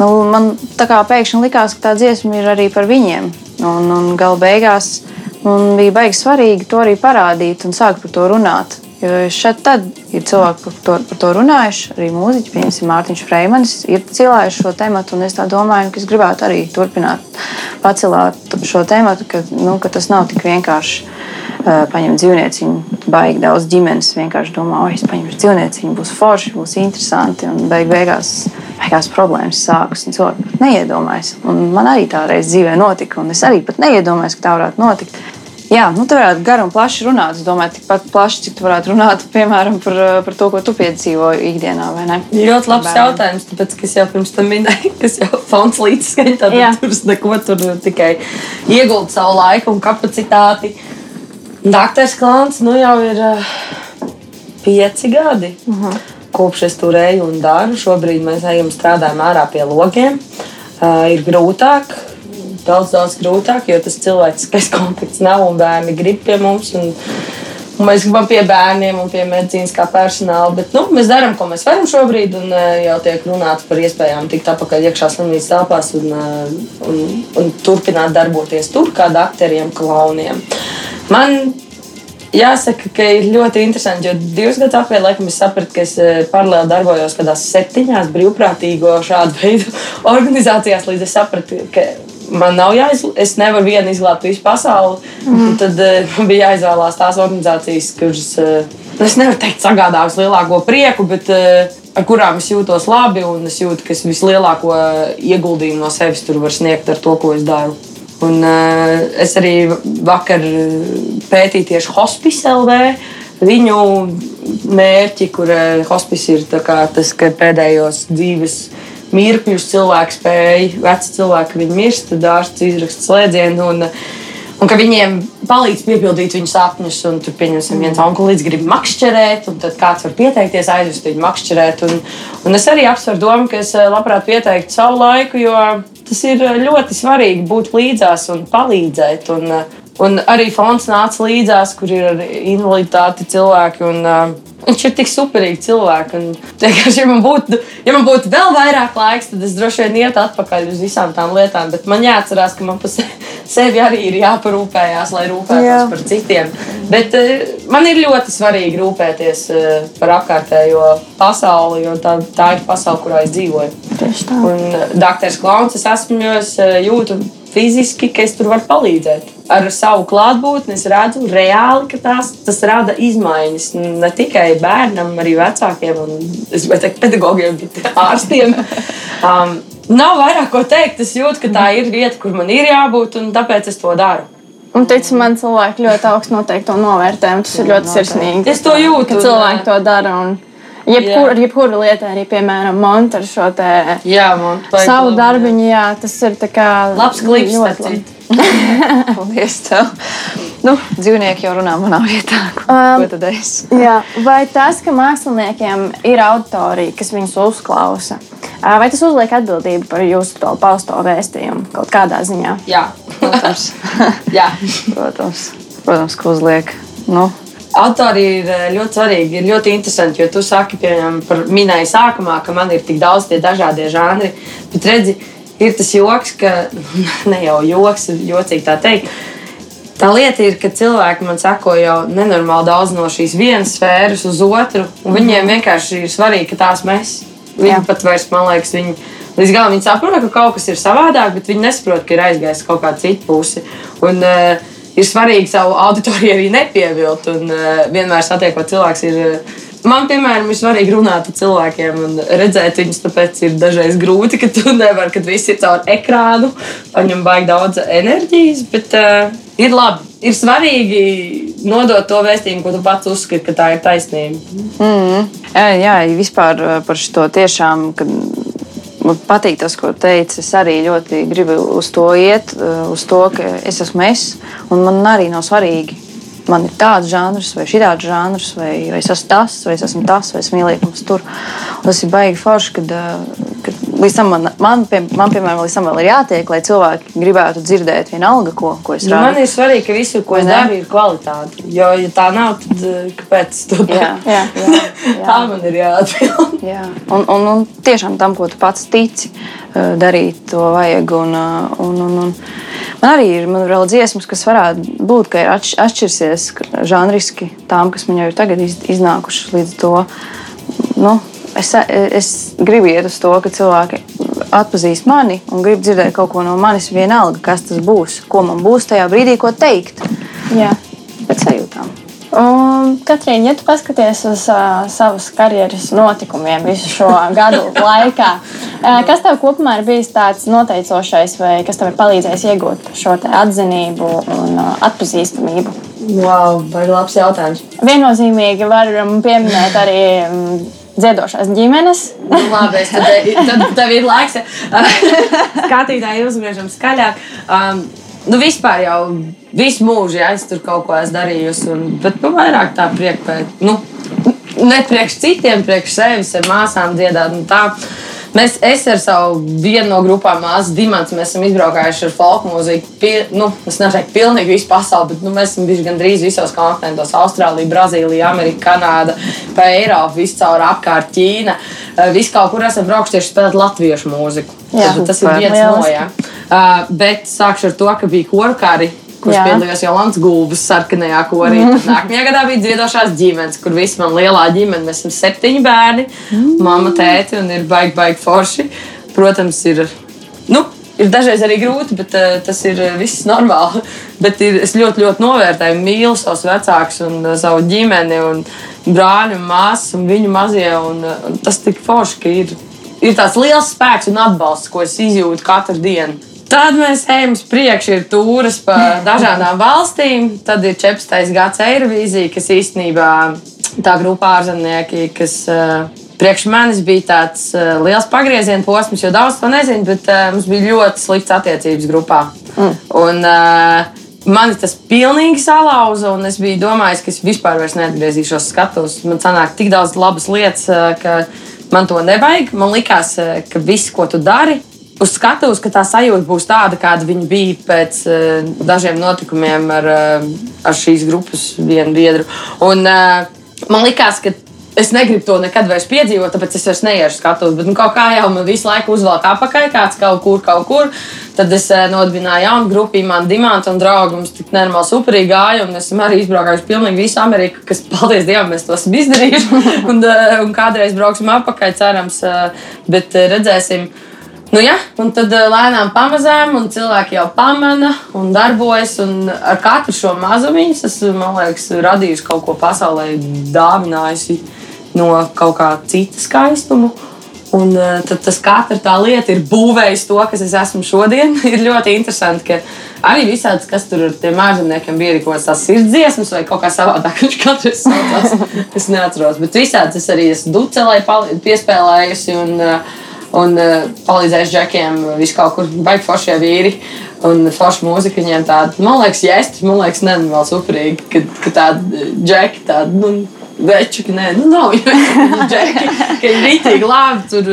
Speaker 3: nu, man tā kā pēkšņi likās, ka tā dziesma ir arī par viņiem. Un, un gala beigās man bija baigi svarīgi to arī parādīt un sākt par to runāt. Jo šeit tad ir cilvēki, par to, par to runājuši, arī mūziķi, piemēram, Mārtiņš Freimanis, ir cilājuši šo tēmu. Es domāju, ka es gribētu arī turpināt pacelāt šo tēmu, ka, nu, ka tas nav tik vienkārši. Uh, paņemt dzīvnieciņu, baigi daudz ģimenes vienkārši domā, oi, es paņemšu dzīvnieciņu, būs forši, būs interesanti. Un beig, beigās, beigās problēmas sākas, cilvēki pat neiedomājas. Un man arī tā reize dzīvē notika, un es arī pat neiedomājos, ka tā varētu notikt. Jā, nu, tā varētu garu un plaši runāt. Es domāju, tikpat plaši, cik tu varētu runāt, piemēram, par, par to, ko tu piedzīvo ikdienā?
Speaker 4: Ļoti labs jautājums, tāpēc, ka es jau pirms tam minēju, ka jau fons līdzskaņa, tad tur neko tur tikai ieguldu savu laiku un kapacitāti. Dakteris Klāns nu jau ir uh, pieci gadi. Uh -huh. Kopš es tur eju un daru, šobrīd mēs ejam strādājam ārā pie logiem. Uh, ir grūtāk, daudz, daudz grūtāk, jo tas cilvēciskais kontakts nav un bērni grib pie mums. Un, un mēs gribam pie bērniem un pie medicīniskā personāla. Bet, nu, mēs darām, ko mēs varam šobrīd, un uh, jau tiek runāts par iespējām tikt atpakaļ iekšā slimnīcas telpās un, uh, un, un turpināt darboties tur kā doktoriem, klauniem. Man Jāsaka, ka ir ļoti interesanti, jo divus gadus atpakaļ laikam, es sapratu, ka es eh, paralēli darbojos kādās septiņās brīvprātīgo šādu veidu organizācijās, līdz es sapratu, ka man nav jāizglābj, es nevaru vienu izglābt visu pasauli. Mm. Tad uh, man bija jāizvēlās tās organizācijas, kuras, uh, es nevaru teikt, sagādā vislielāko prieku, bet uh, ar kurām es jūtos labi un es jūtu, ka es vislielāko ieguldījumu no sevis tur varu sniegt ar to, ko es daru. Un, uh, es arī vakar pētīju tieši Hospice LV. Viņu mērķi, kur uh, hospice ir kā tas, ka pēdējos dzīves mirkļus cilvēks spēja, veci cilvēki viņi mirst, tad ārsts izraksta slēdzienu. Un, Un ka viņiem palīdz piepildīt viņu sapņus, un tur, pieņemsim, viens onkulis grib makšķerēt, un tad kāds var pieteikties, aizvest viņu makšķerēt. Un, un es arī apsveru domu, ka es eh, labprāt pieteiktu savu laiku, jo tas ir eh, ļoti svarīgi būt līdzās un palīdzēt. Un, eh, un arī fonds nāca līdzās, kur ir invaliditāti cilvēki. Un, Viņš ir tik superīgs cilvēks. Un, ja, man būtu, ja man būtu vēl vairāk laiks, tad es droši vien ietu atpakaļ uz visām tām lietām. Bet man jāatcerās, ka man pa se- sevi arī ir jāparūpējās, lai rūpētos
Speaker 2: Jā.
Speaker 4: Par citiem. Bet uh, man ir ļoti svarīgi rūpēties uh, par apkārtējo pasauli, jo tā, tā ir pasaule, kurā es dzīvoju.
Speaker 2: Tieši tā.
Speaker 4: Un uh, Dr. Klauns, es esmu, jo es jūtu fiziski, ka es tur varu palīdzēt. Ar savu klātbūtni es redzu reāli, ka tās, tas rada izmaiņas ne tikai bērnam, arī vecākiem, un es gribēju teikt, pedagogiem, bet ārstiem. Um, nav vairāk ko teikt. Es jūtu, ka tā ir vieta, kur man ir jābūt, un tāpēc es to daru.
Speaker 2: Un, tic, man cilvēki ļoti augstu noteikti to novērtē, tas ir ļoti sirsnīgi.
Speaker 4: Es to jūtu,
Speaker 2: Ka cilvēki to dara. Un jebkur,
Speaker 4: Jā.
Speaker 2: ar jebkuru lietu, arī, piemēram, monētu šo te
Speaker 4: Jā, man
Speaker 2: savu darbiņu, jā, tas ir kā
Speaker 4: Labs klips,
Speaker 2: ļoti labi.
Speaker 3: Paldies! Tev. Nu, dzīvnieki jau runā manā vietā. Ko,
Speaker 2: Um,
Speaker 3: ko tad es?
Speaker 2: Jā, vai tas, ka māksliniekiem ir auditorija, kas viņus uzklausa, ā, vai tas uzliek atbildību par jūsu to pausto vēstījumu kaut kādā ziņā?
Speaker 4: Jā,
Speaker 3: Protams,
Speaker 4: jā.
Speaker 3: protams, protams ka uzliek. Nu,
Speaker 4: Autori ir eh, ļoti svarīgi, ir ļoti interesanti, jo tu saki, piemēram, par minēju sākumā, ka man ir tik daudz tie dažādie žanri. Bet redzi, ir tas joks, ka ne jau joks, ir jocīgi tā teikt. Tā lieta ir, ka cilvēki man sako jau nenormāli daudz no šīs vienas sfēras uz otru, un viņiem vienkārši ir svarīgi, ka tās mēs. Viņi
Speaker 2: Jā.
Speaker 4: pat vairs, man liekas, viņi līdz galam viņi saprot, ka kaut kas ir savādāk, bet viņi nesaprot, ka ir aizgājis kaut kāda cita puse. Un, uh, ir svarīgi savu auditoriju arī nepievilt, un uh, vienmēr satiekot cilvēks ir. Uh, Man, piemēram, ir svarīgi runāt ar cilvēkiem un redzēt viņus. Tāpēc ir dažreiz grūti, ka tu nevari, kad viss ir caur ekrānu, paņem baigi daudz enerģijas. Bet uh, ir labi, ir svarīgi nodot to vēstījumu, ko tu pats uzskati, ka tā ir taisnība.
Speaker 3: Jā, jā vispār uh, par šo tiešām. Kad... Man patīk tas, ko teici. Es arī ļoti gribu uz to iet, uh, uz to, ka es esmu es. Man arī nav svarīgi, man ir tāds žanrs, vai šī tāds žanrs, vai, vai es esmu tas, vai es esmu tas, vai es mīlēju tur. Un tas ir baigi forši, kad, uh, kad līdz tam man, man, pie, man, piemēram, līdz tam vēl ir jātiek, lai cilvēki gribētu dzirdēt vienalga, ko, ko es
Speaker 4: Nu, man ir svarīgi, ka viss, ko es daru, ir kvalitāte. Jo, ja tā nav, tad uh, kāpēc es to daru?
Speaker 3: jā.
Speaker 4: Tā man ir jāatbild.
Speaker 3: Jā, un, un, un tiešām tam, ko tu pats tici, eh, darīt, to vajag. Un, eh, un, un, un. Man arī ir man vēl dziesmas, kas varētu būt, ka ir atš, atšķirsies žanriski tām, kas man jau ir tagad iz, iznākušas līdz to. Nu, es, es gribu iet uz to, ka cilvēki atpazīst mani un grib dzirdēt kaut ko no manis, vienalga, kas tas būs, ko man būs tajā brīdī, ko teikt.
Speaker 2: Jā.
Speaker 3: Pēc sajūtām.
Speaker 2: Un, Katrīna, ja tu paskaties uz uh, savas karjeras notikumiem visu šo gadu laikā, uh, kas tev kopumā ir bijis tāds noteicošais, vai kas tev ir palīdzējis iegūt šo te atzinību un uh, atpazīstamību?
Speaker 4: Wow, vai labs jautājums.
Speaker 2: Viennozīmīgi varam pieminēt arī mm, dziedošās ģimenes.
Speaker 4: Nu, labi, es tad, tad tev ir laiks. Skatītāji uzgriežam skaļāk. Um, nu, vispār jau visu mūžu ja, es tur kaut ko esmu darījusi. Un, bet nu, vairāk tā priekš pēc. Nu, ne priekš citiem, priekš sevis, māsām dziedāt. un tā. Mēs, es ar savu vienu no grupām, māsu Dimants, mēs esam izbraukājuši ar folk mūziku. Pie, nu, es nesaku, pilnīgi visu pasauli, bet nu, mēs esam bijuši gandrīz visos kontinentos - Austrālija, Brazīlija, Amerika, Kanāda, pa Eiropu, viscaur apkārt Ķīna. Eh, Visu kaut kur esam braukuši tieši spēlēt latviešu mūziku.
Speaker 2: Jā,
Speaker 4: Tad, tas ir viens no
Speaker 2: Lieliski.
Speaker 4: jā. Uh, bet sākšu ar to, ka bija koru kari. Kurš
Speaker 2: Jā.
Speaker 4: piedalījās Jolants Gulbis sarkanajā korī. Tad Nākamajā gadā bija dziedošās ģimenes, kur viss man lielā ģimene. Mēs esam septiņi bērni, mamma, tēti un ir baigi, baigi forši. Protams, ir. Nu, Ir dažreiz arī grūti, bet uh, tas ir uh, viss normāli. Bet ir, es ļoti, ļoti novērtēju, mīlu savus vecākus un uh, savu ģimeni, un brāļu un māsas un viņu mazie. Un, uh, tas tik forši, ka ir, ir tāds liels spēks un atbalsts, ko es izjūtu katru dienu. Tad mēs ejam uz priekšu, ir tūris pa dažādām valstīm. Tad ir 14. gads Eirovīzija, kas īstenībā tā grupa ārzemnieki, kas uh, priekš manis bija tāds uh, liels pagrieziena posms, jo daudz to nezinu, bet uh, mums bija ļoti slikts attiecības grupā. Mm. Un, uh, Mani tas pilnīgi salauza, un es biju domājis, ka es vispār neatgriezīšos skatos. Man sanāk tik daudz labas lietas, ka man to nevajag. Man likās, ka viss, ko tu dari, uz skatuves, ka tā sajūta būs tāda, kāda viņa bija pēc uh, dažiem notikumiem ar, uh, ar šīs grupas vienu biedru. Un, uh, man likās, ka es negribu to nekad vairs piedzīvot, tāpēc es vairs neiešu skatuves. Bet nu, kaut kā jau man visu laiku uzvelk apakaļ, kāds kaut kur, kaut kur. Tad es uh, nodibināju jaunu grupu, man Dimanta un draugi. Mums tik nenormāli superīgi gāja, un esam arī izbraukājuši pilnīgi visu Ameriku, kas, paldies Dievam, mēs to esam izdarījuši. un, uh, un kādreiz brauksim apakaļ, cerams, uh, bet uh, redzēsim. Nu, ja, un tad uh, lēnām pamazām, un cilvēki jau pamana un darbojas. Un ar katru šo mazumiņu es liekas, radījusi kaut ko pasaulē, dāvinājusi no kaut kā cita skaistuma. Un uh, tad tas katra tā lieta ir būvējusi to, kas es esmu šodien. ir ļoti interesanti, ka arī visāds, kas tur ar tiem ārzemniekiem bija, ir kaut kāds tās sirdsdziesmas vai kaut kā savādāk. Viņš katrs saucās, es neatceros. Bet visāds es arī esmu ducelē piespēlējusi. Un, uh, un uh, palīdzējuši džekiem. Viņš kaut kur baigi foršie vīri. Un forša mūzika viņiem tāda, man liekas, jēstri, man liekas, nenormāli superīgi, ka, ka tāda džeki, tāda, nu, večuki, nē, nu, nav jau džeki, ka viņi rītīgi labi tur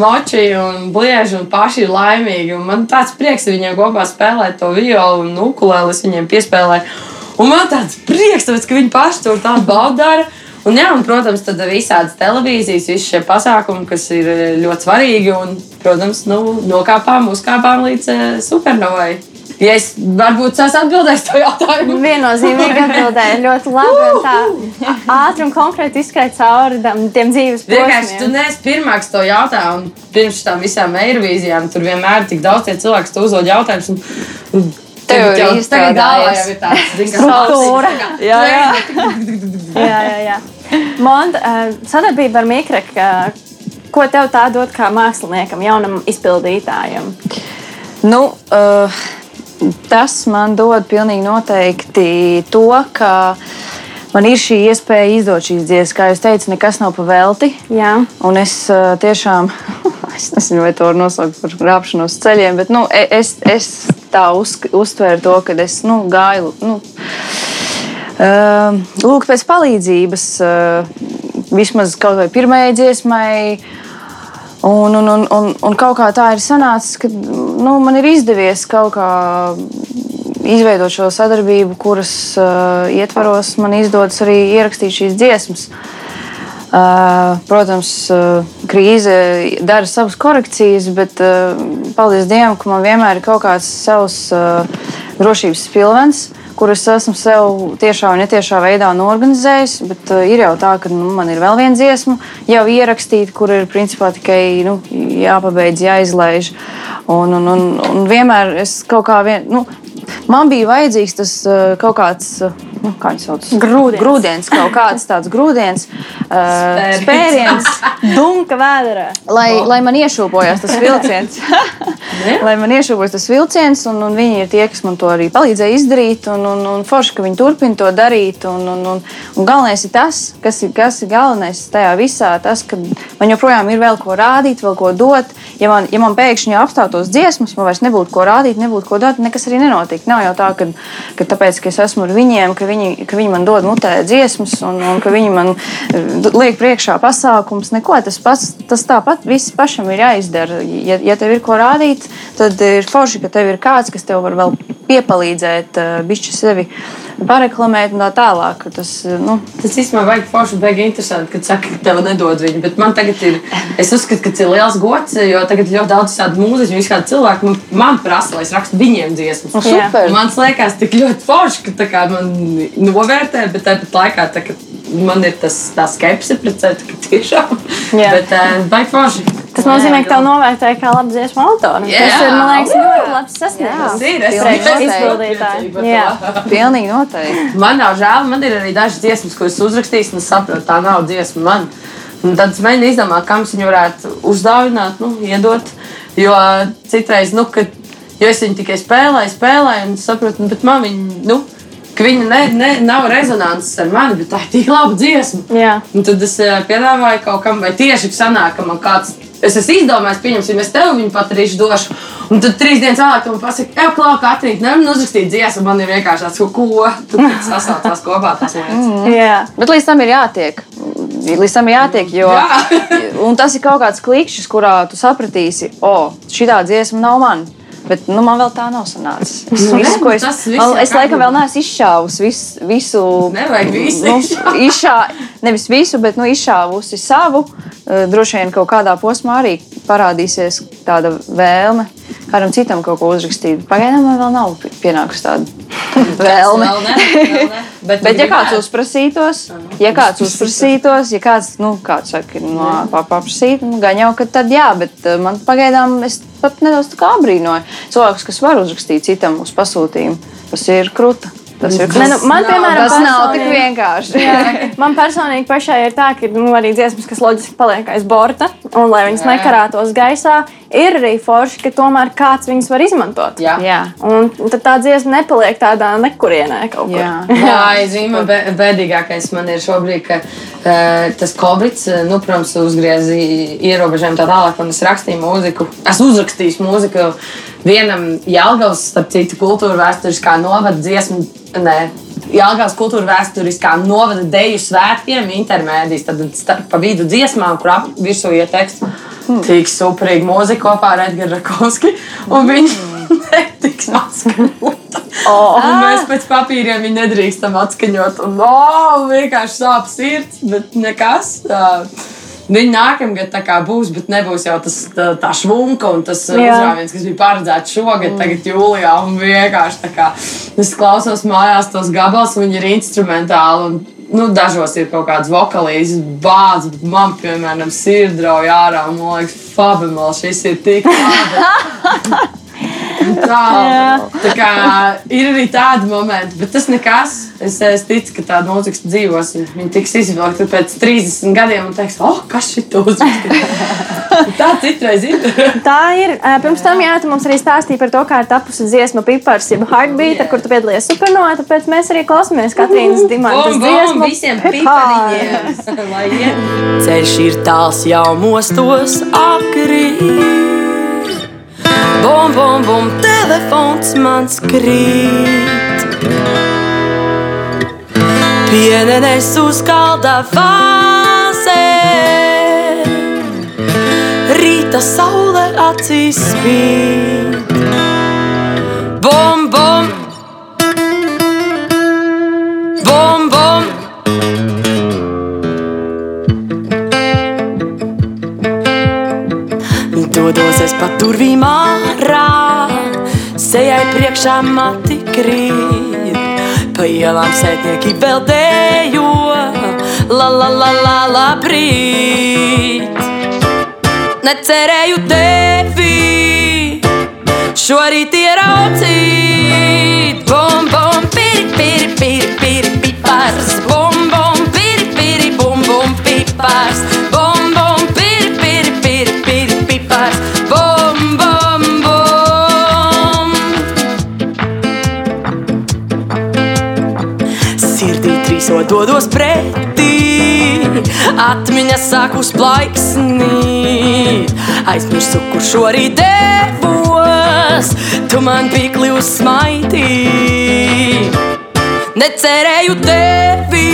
Speaker 4: moči un blieži un paši ir laimīgi. Un man tāds prieks, ka viņiem kopā spēlēt to violu un ukulēli, es viņiem piespēlēju. Un man tāds prieks, tāpēc, ka viņi paši tur tādu baudu dara. Un, jā, un, protams, tad visādas televīzijas, visi šie pasākumi, kas ir eh, ļoti svarīgi. Un, protams, nu, nokāpām, uzkāpām līdz uh, supernovai. Ja es varbūt es atbildēšu to jautājumu.
Speaker 2: Viennozīmīgi atbildēja ļoti labi. un Tā ātri un konkrēti izskrēja cauri tiem dzīves
Speaker 4: Vienkārši tu
Speaker 2: posmiem.
Speaker 4: neesi pirmā, kas to jautā. un Pirms tam visām eirovīzijām tur vienmēr ir tik daudz tie cilvēki, kas uzdod jautājumus.
Speaker 3: Tev
Speaker 4: jau- Tagad galvā jau ir tāds
Speaker 2: Struktūra.
Speaker 3: Jā, jā.
Speaker 2: Jā, jā, jā. Monta, eh, sadarbība ar Mikreku, eh, ko tev tā dod kā māksliniekam, jaunam izpildītājam?
Speaker 3: Nu, uh, tas man dod pilnīgi noteikti to, ka man ir šī iespēja izdot šīs dziesmas. Kā jau teicu, nekas nav pa velti.
Speaker 2: Jā.
Speaker 3: Un es uh, tiešām, es nezinu, vai to var nosaukt par rāpšanos ceļiem, bet nu, e- es, es tā uz, uztvēru to, ka es nu, gāju. Nu, uh, Lūk, pēc palīdzības, uh, vismaz kaut vai pirmajai dziesmai, Un, un, un, un, un kaut kā tā ir sanācis, ka nu, man ir izdevies kaut kā izveidot šo sadarbību, kuras uh, ietvaros man izdodas arī ierakstīt šīs dziesmas. Uh, protams, uh, krīze dara savas korekcijas, bet uh, paldies Dievam, ka man vienmēr ir kaut kāds savs uh, drošības pilvens, kurus esmu sev tiešā un netiešā veidā norganizējis. Bet uh, ir jau tā, ka nu, man ir vēl viena dziesma, jau ierakstīta, kur ir principā tikai nu, jāpabeidz, jāizlaiž. Un, un, un, un vienmēr es kaut kā vien, nu, man bija vajadzīgs tas kaut kāds. Nu, kā viņi sauc?
Speaker 2: Grūdienis.
Speaker 3: grūdienis, kaut kāds tāds grūdienis, uh, spēriens,
Speaker 2: Dunka vēderā.
Speaker 3: lai, lai man iešūpojas tas vilciens. lai man iešūpojas tas vilciens, un, un viņi ir tie, kas man to arī palīdzēja izdarīt. Un, un, un forši, ka viņi turpina to darīt. Un, un, un, un galvenais ir tas, kas ir, kas ir galvenais tajā visā, tas, ka man joprojām ir vēl ko rādīt, vēl ko dot. Ja man, ja man pēkšņi apstātos dziesmas, man vairs nebūtu ko rādīt, nebūtu ko dot, nekas arī nenotiek. Nav jau tā, ka, ka tāpēc, ka es esmu ar viņiem, ka viņi, ka viņi man dod mutē dziesmas un, un ka viņi man eh, liek priekšā pasākums. Neko tas pats, tas tāpat viss pašam ir jāizdara. Ja, ja tev ir ko rādīt, tad ir forši, ka tev ir kāds, kas tev var vēl piepalīdzēt, bišķi sevi pareklamēt un tā tālāk. Tas, eh, nu,
Speaker 4: Tas īstenībā vajag forši, beigas interesanti, kad saka, ka tev nedod viņu. Bet man tagad ir, es uzskatu, ka tas ir liels gods, jo tagad ļoti daudz tādu mūziķu, visā cilvēku man, man prasa, lai es rakstu viņiem dziesmas.
Speaker 3: Nu, super.
Speaker 4: Un Man liekas, tik ļoti forši, ka kā man novērtē, bet tāpat laikā tā, man ir tas, tā skepse pret sevi, ka tiešām.
Speaker 2: Jā.
Speaker 4: Bet uh, baigi forši.
Speaker 2: Tas nozīmē, ka tev novērtēja kā labu dziesmu autoru.
Speaker 4: Jā.
Speaker 2: Tas ir, man liekas, ļoti labs
Speaker 4: Tas
Speaker 2: sasniegums.
Speaker 4: ir. Es
Speaker 3: Pilnīgi noteikti.
Speaker 2: izpildītāju. Jā.
Speaker 3: pilnīgi noteikti.
Speaker 4: Man nav žēl, man ir arī dažas dziesmas, ko es uzrakstīju, un es saprotu, tā nav dziesma man. Un tad es mēģinu izdomāt, kam viņu varētu uzdāvināt, nu, iedot. Jo citreiz, nu, kad jo es viņu tikai spēlēju, spēlēju, un saprotu, nu, bet man viņa, nu, ka viņa ne, ne, nav rezonanses ar mani, bet tā ir tik laba dziesma. Tad es eh, piedāvāju kaut kam, vai tieši sanāk, ka man kāds. Es esmu izdomājis, pieņemsim, es tev viņu pat arī došu. Un tad trīs dienas vēlāk man pasaki, ej, klāj, Katrīna, nevar uzrakstīt dziesmu. Man ir vienkārši tāds, ko, tu sasaucās kopā. Tas lietas.
Speaker 2: Jā.
Speaker 3: Bet līdz tam ir jātiek. Līdz tam ir jātiek, jo
Speaker 4: Jā.
Speaker 3: un tas ir kaut kāds klikšķis, kurā tu sapratīsi, o, šī dziesma nav man. Bet nu, man vēl tā nav sanācis. Es,
Speaker 4: Nu,
Speaker 3: visu, ko
Speaker 4: nu,
Speaker 3: es, man, es laikam vēl neesmu izšāvusi visu. visu
Speaker 4: Nevajag visu
Speaker 3: nu, izšā, nevis visu, bet nu, izšāvusi savu. Eh, Droši vien kaut kādā posmā arī parādīsies tāda vēlme kādam citam kaut ko uzrakstīt. Pagaidām man vēl nav pienākusi tāda vēlme.
Speaker 4: Vēl ne, vēl ne. Bet,
Speaker 3: Bet, ja kāds uzprasītos, ja kāds uzprasītos, ja kāds, nu, kāds saka, no, pa- paprasīt, nu, gan jau, ka tad jā, bet eh, man pagaidām es pat nedaudz tā kā abrīnoju cilvēkus, kas var uzrakstīt citam uz pasūtījumu. Tas ir krūta. Tas ir
Speaker 2: Ne, nu, man, piemēram,
Speaker 3: Tas nav tik vienkārši.
Speaker 2: Jā, man personīgi pašai ir tā, ka nu, arī dziesmas, kas loģiski paliek aiz borta, un lai viņas nekarātos gaisā, ir arī forši, ka tomēr kāds viņas var izmantot.
Speaker 4: Jā.
Speaker 3: Jā.
Speaker 2: Un tad tā dziesma nepaliek tādā nekurienē kaut kur.
Speaker 3: Jā.
Speaker 4: Jā, zīme bēdīgākais man ir šobrīd, ka uh, tas Covid, uh, nu, protams, uzgrieza ierobežojumu tā tālāk, un es rakstīju mūziku. Es uzrakstīju mūziku vienam Jālgavas, starp citu, kultūra vēsturiskā novada dziesmu. Nē, Jālgavas kultūra vēsturiskā novada deju svētkiem intermēdijas, tad starp pa vidu dziesmām, kur ap virsū iet teksts. Tik superīgi mūzika kopā ar Edgars Rakovski, un viņi netiks atskaņota. Oh. Un mēs pēc papīriem viņu nedrīkstam atskaņot. Un, oh, vienkārši sāp sirds, bet nekas. Tā. Viņi nākamgad tā kā būs, bet nebūs jau tas tā, tā švunka un tas uh, uzrāviens, kas bija paredzēts šogad, tagad jūlijā. Un vienkārši tā kā es klausos mājās tos gabalus, un viņi ir instrumentāli. Un, Nu, dažos ir kaut kāds vokālīs, bāzes, bet man, piemēram, sirdrauja ārā. un Man liekas, Fabimāls, šis ir tik labi. Tā, tā kā ir arī tādi momenti, bet tas nekas. Es, es ticu, ka tāda mūzika dzīvos. Viņa tiks izvilkta pēc 30 gadiem un teiks, oh, kas šī uzrakstīja? Tā citreiz ir.
Speaker 2: Tā ir. Pirms tam jā, tu mums arī stāstīja par to, kā ir tapusi dziesma Pipars, jeb Heartbeat, ar kur tu piedalījies supernovā. Tāpēc mēs arī klausāmies Katrīnas Dimantas dziesmu.
Speaker 4: visiem
Speaker 2: Pipar.
Speaker 4: pipariņiem.
Speaker 6: Ceļš ir tāls jau mostos akrīt. Bum, bum, bum, telefons man krīt. Pienenes uz kalda fāzē. Rīta saule acīs spīd. Bum, bum, bum, Dodos es pa durvīm ārā, sejai priekšā mati krīt. Pa ielām sētnieki vēl dējo, la la la la la brīt. Necerēju tevi, šorīt ieraudzīt. Bum, bum, piri, piri, piri, piri, pipars. Bum, dodos pretī, atmiņa sāk uzplaiksnīt. Aizmirsu, kur šorīt devos, tu man pīkli uzsmaidīji. Necerēju tevi,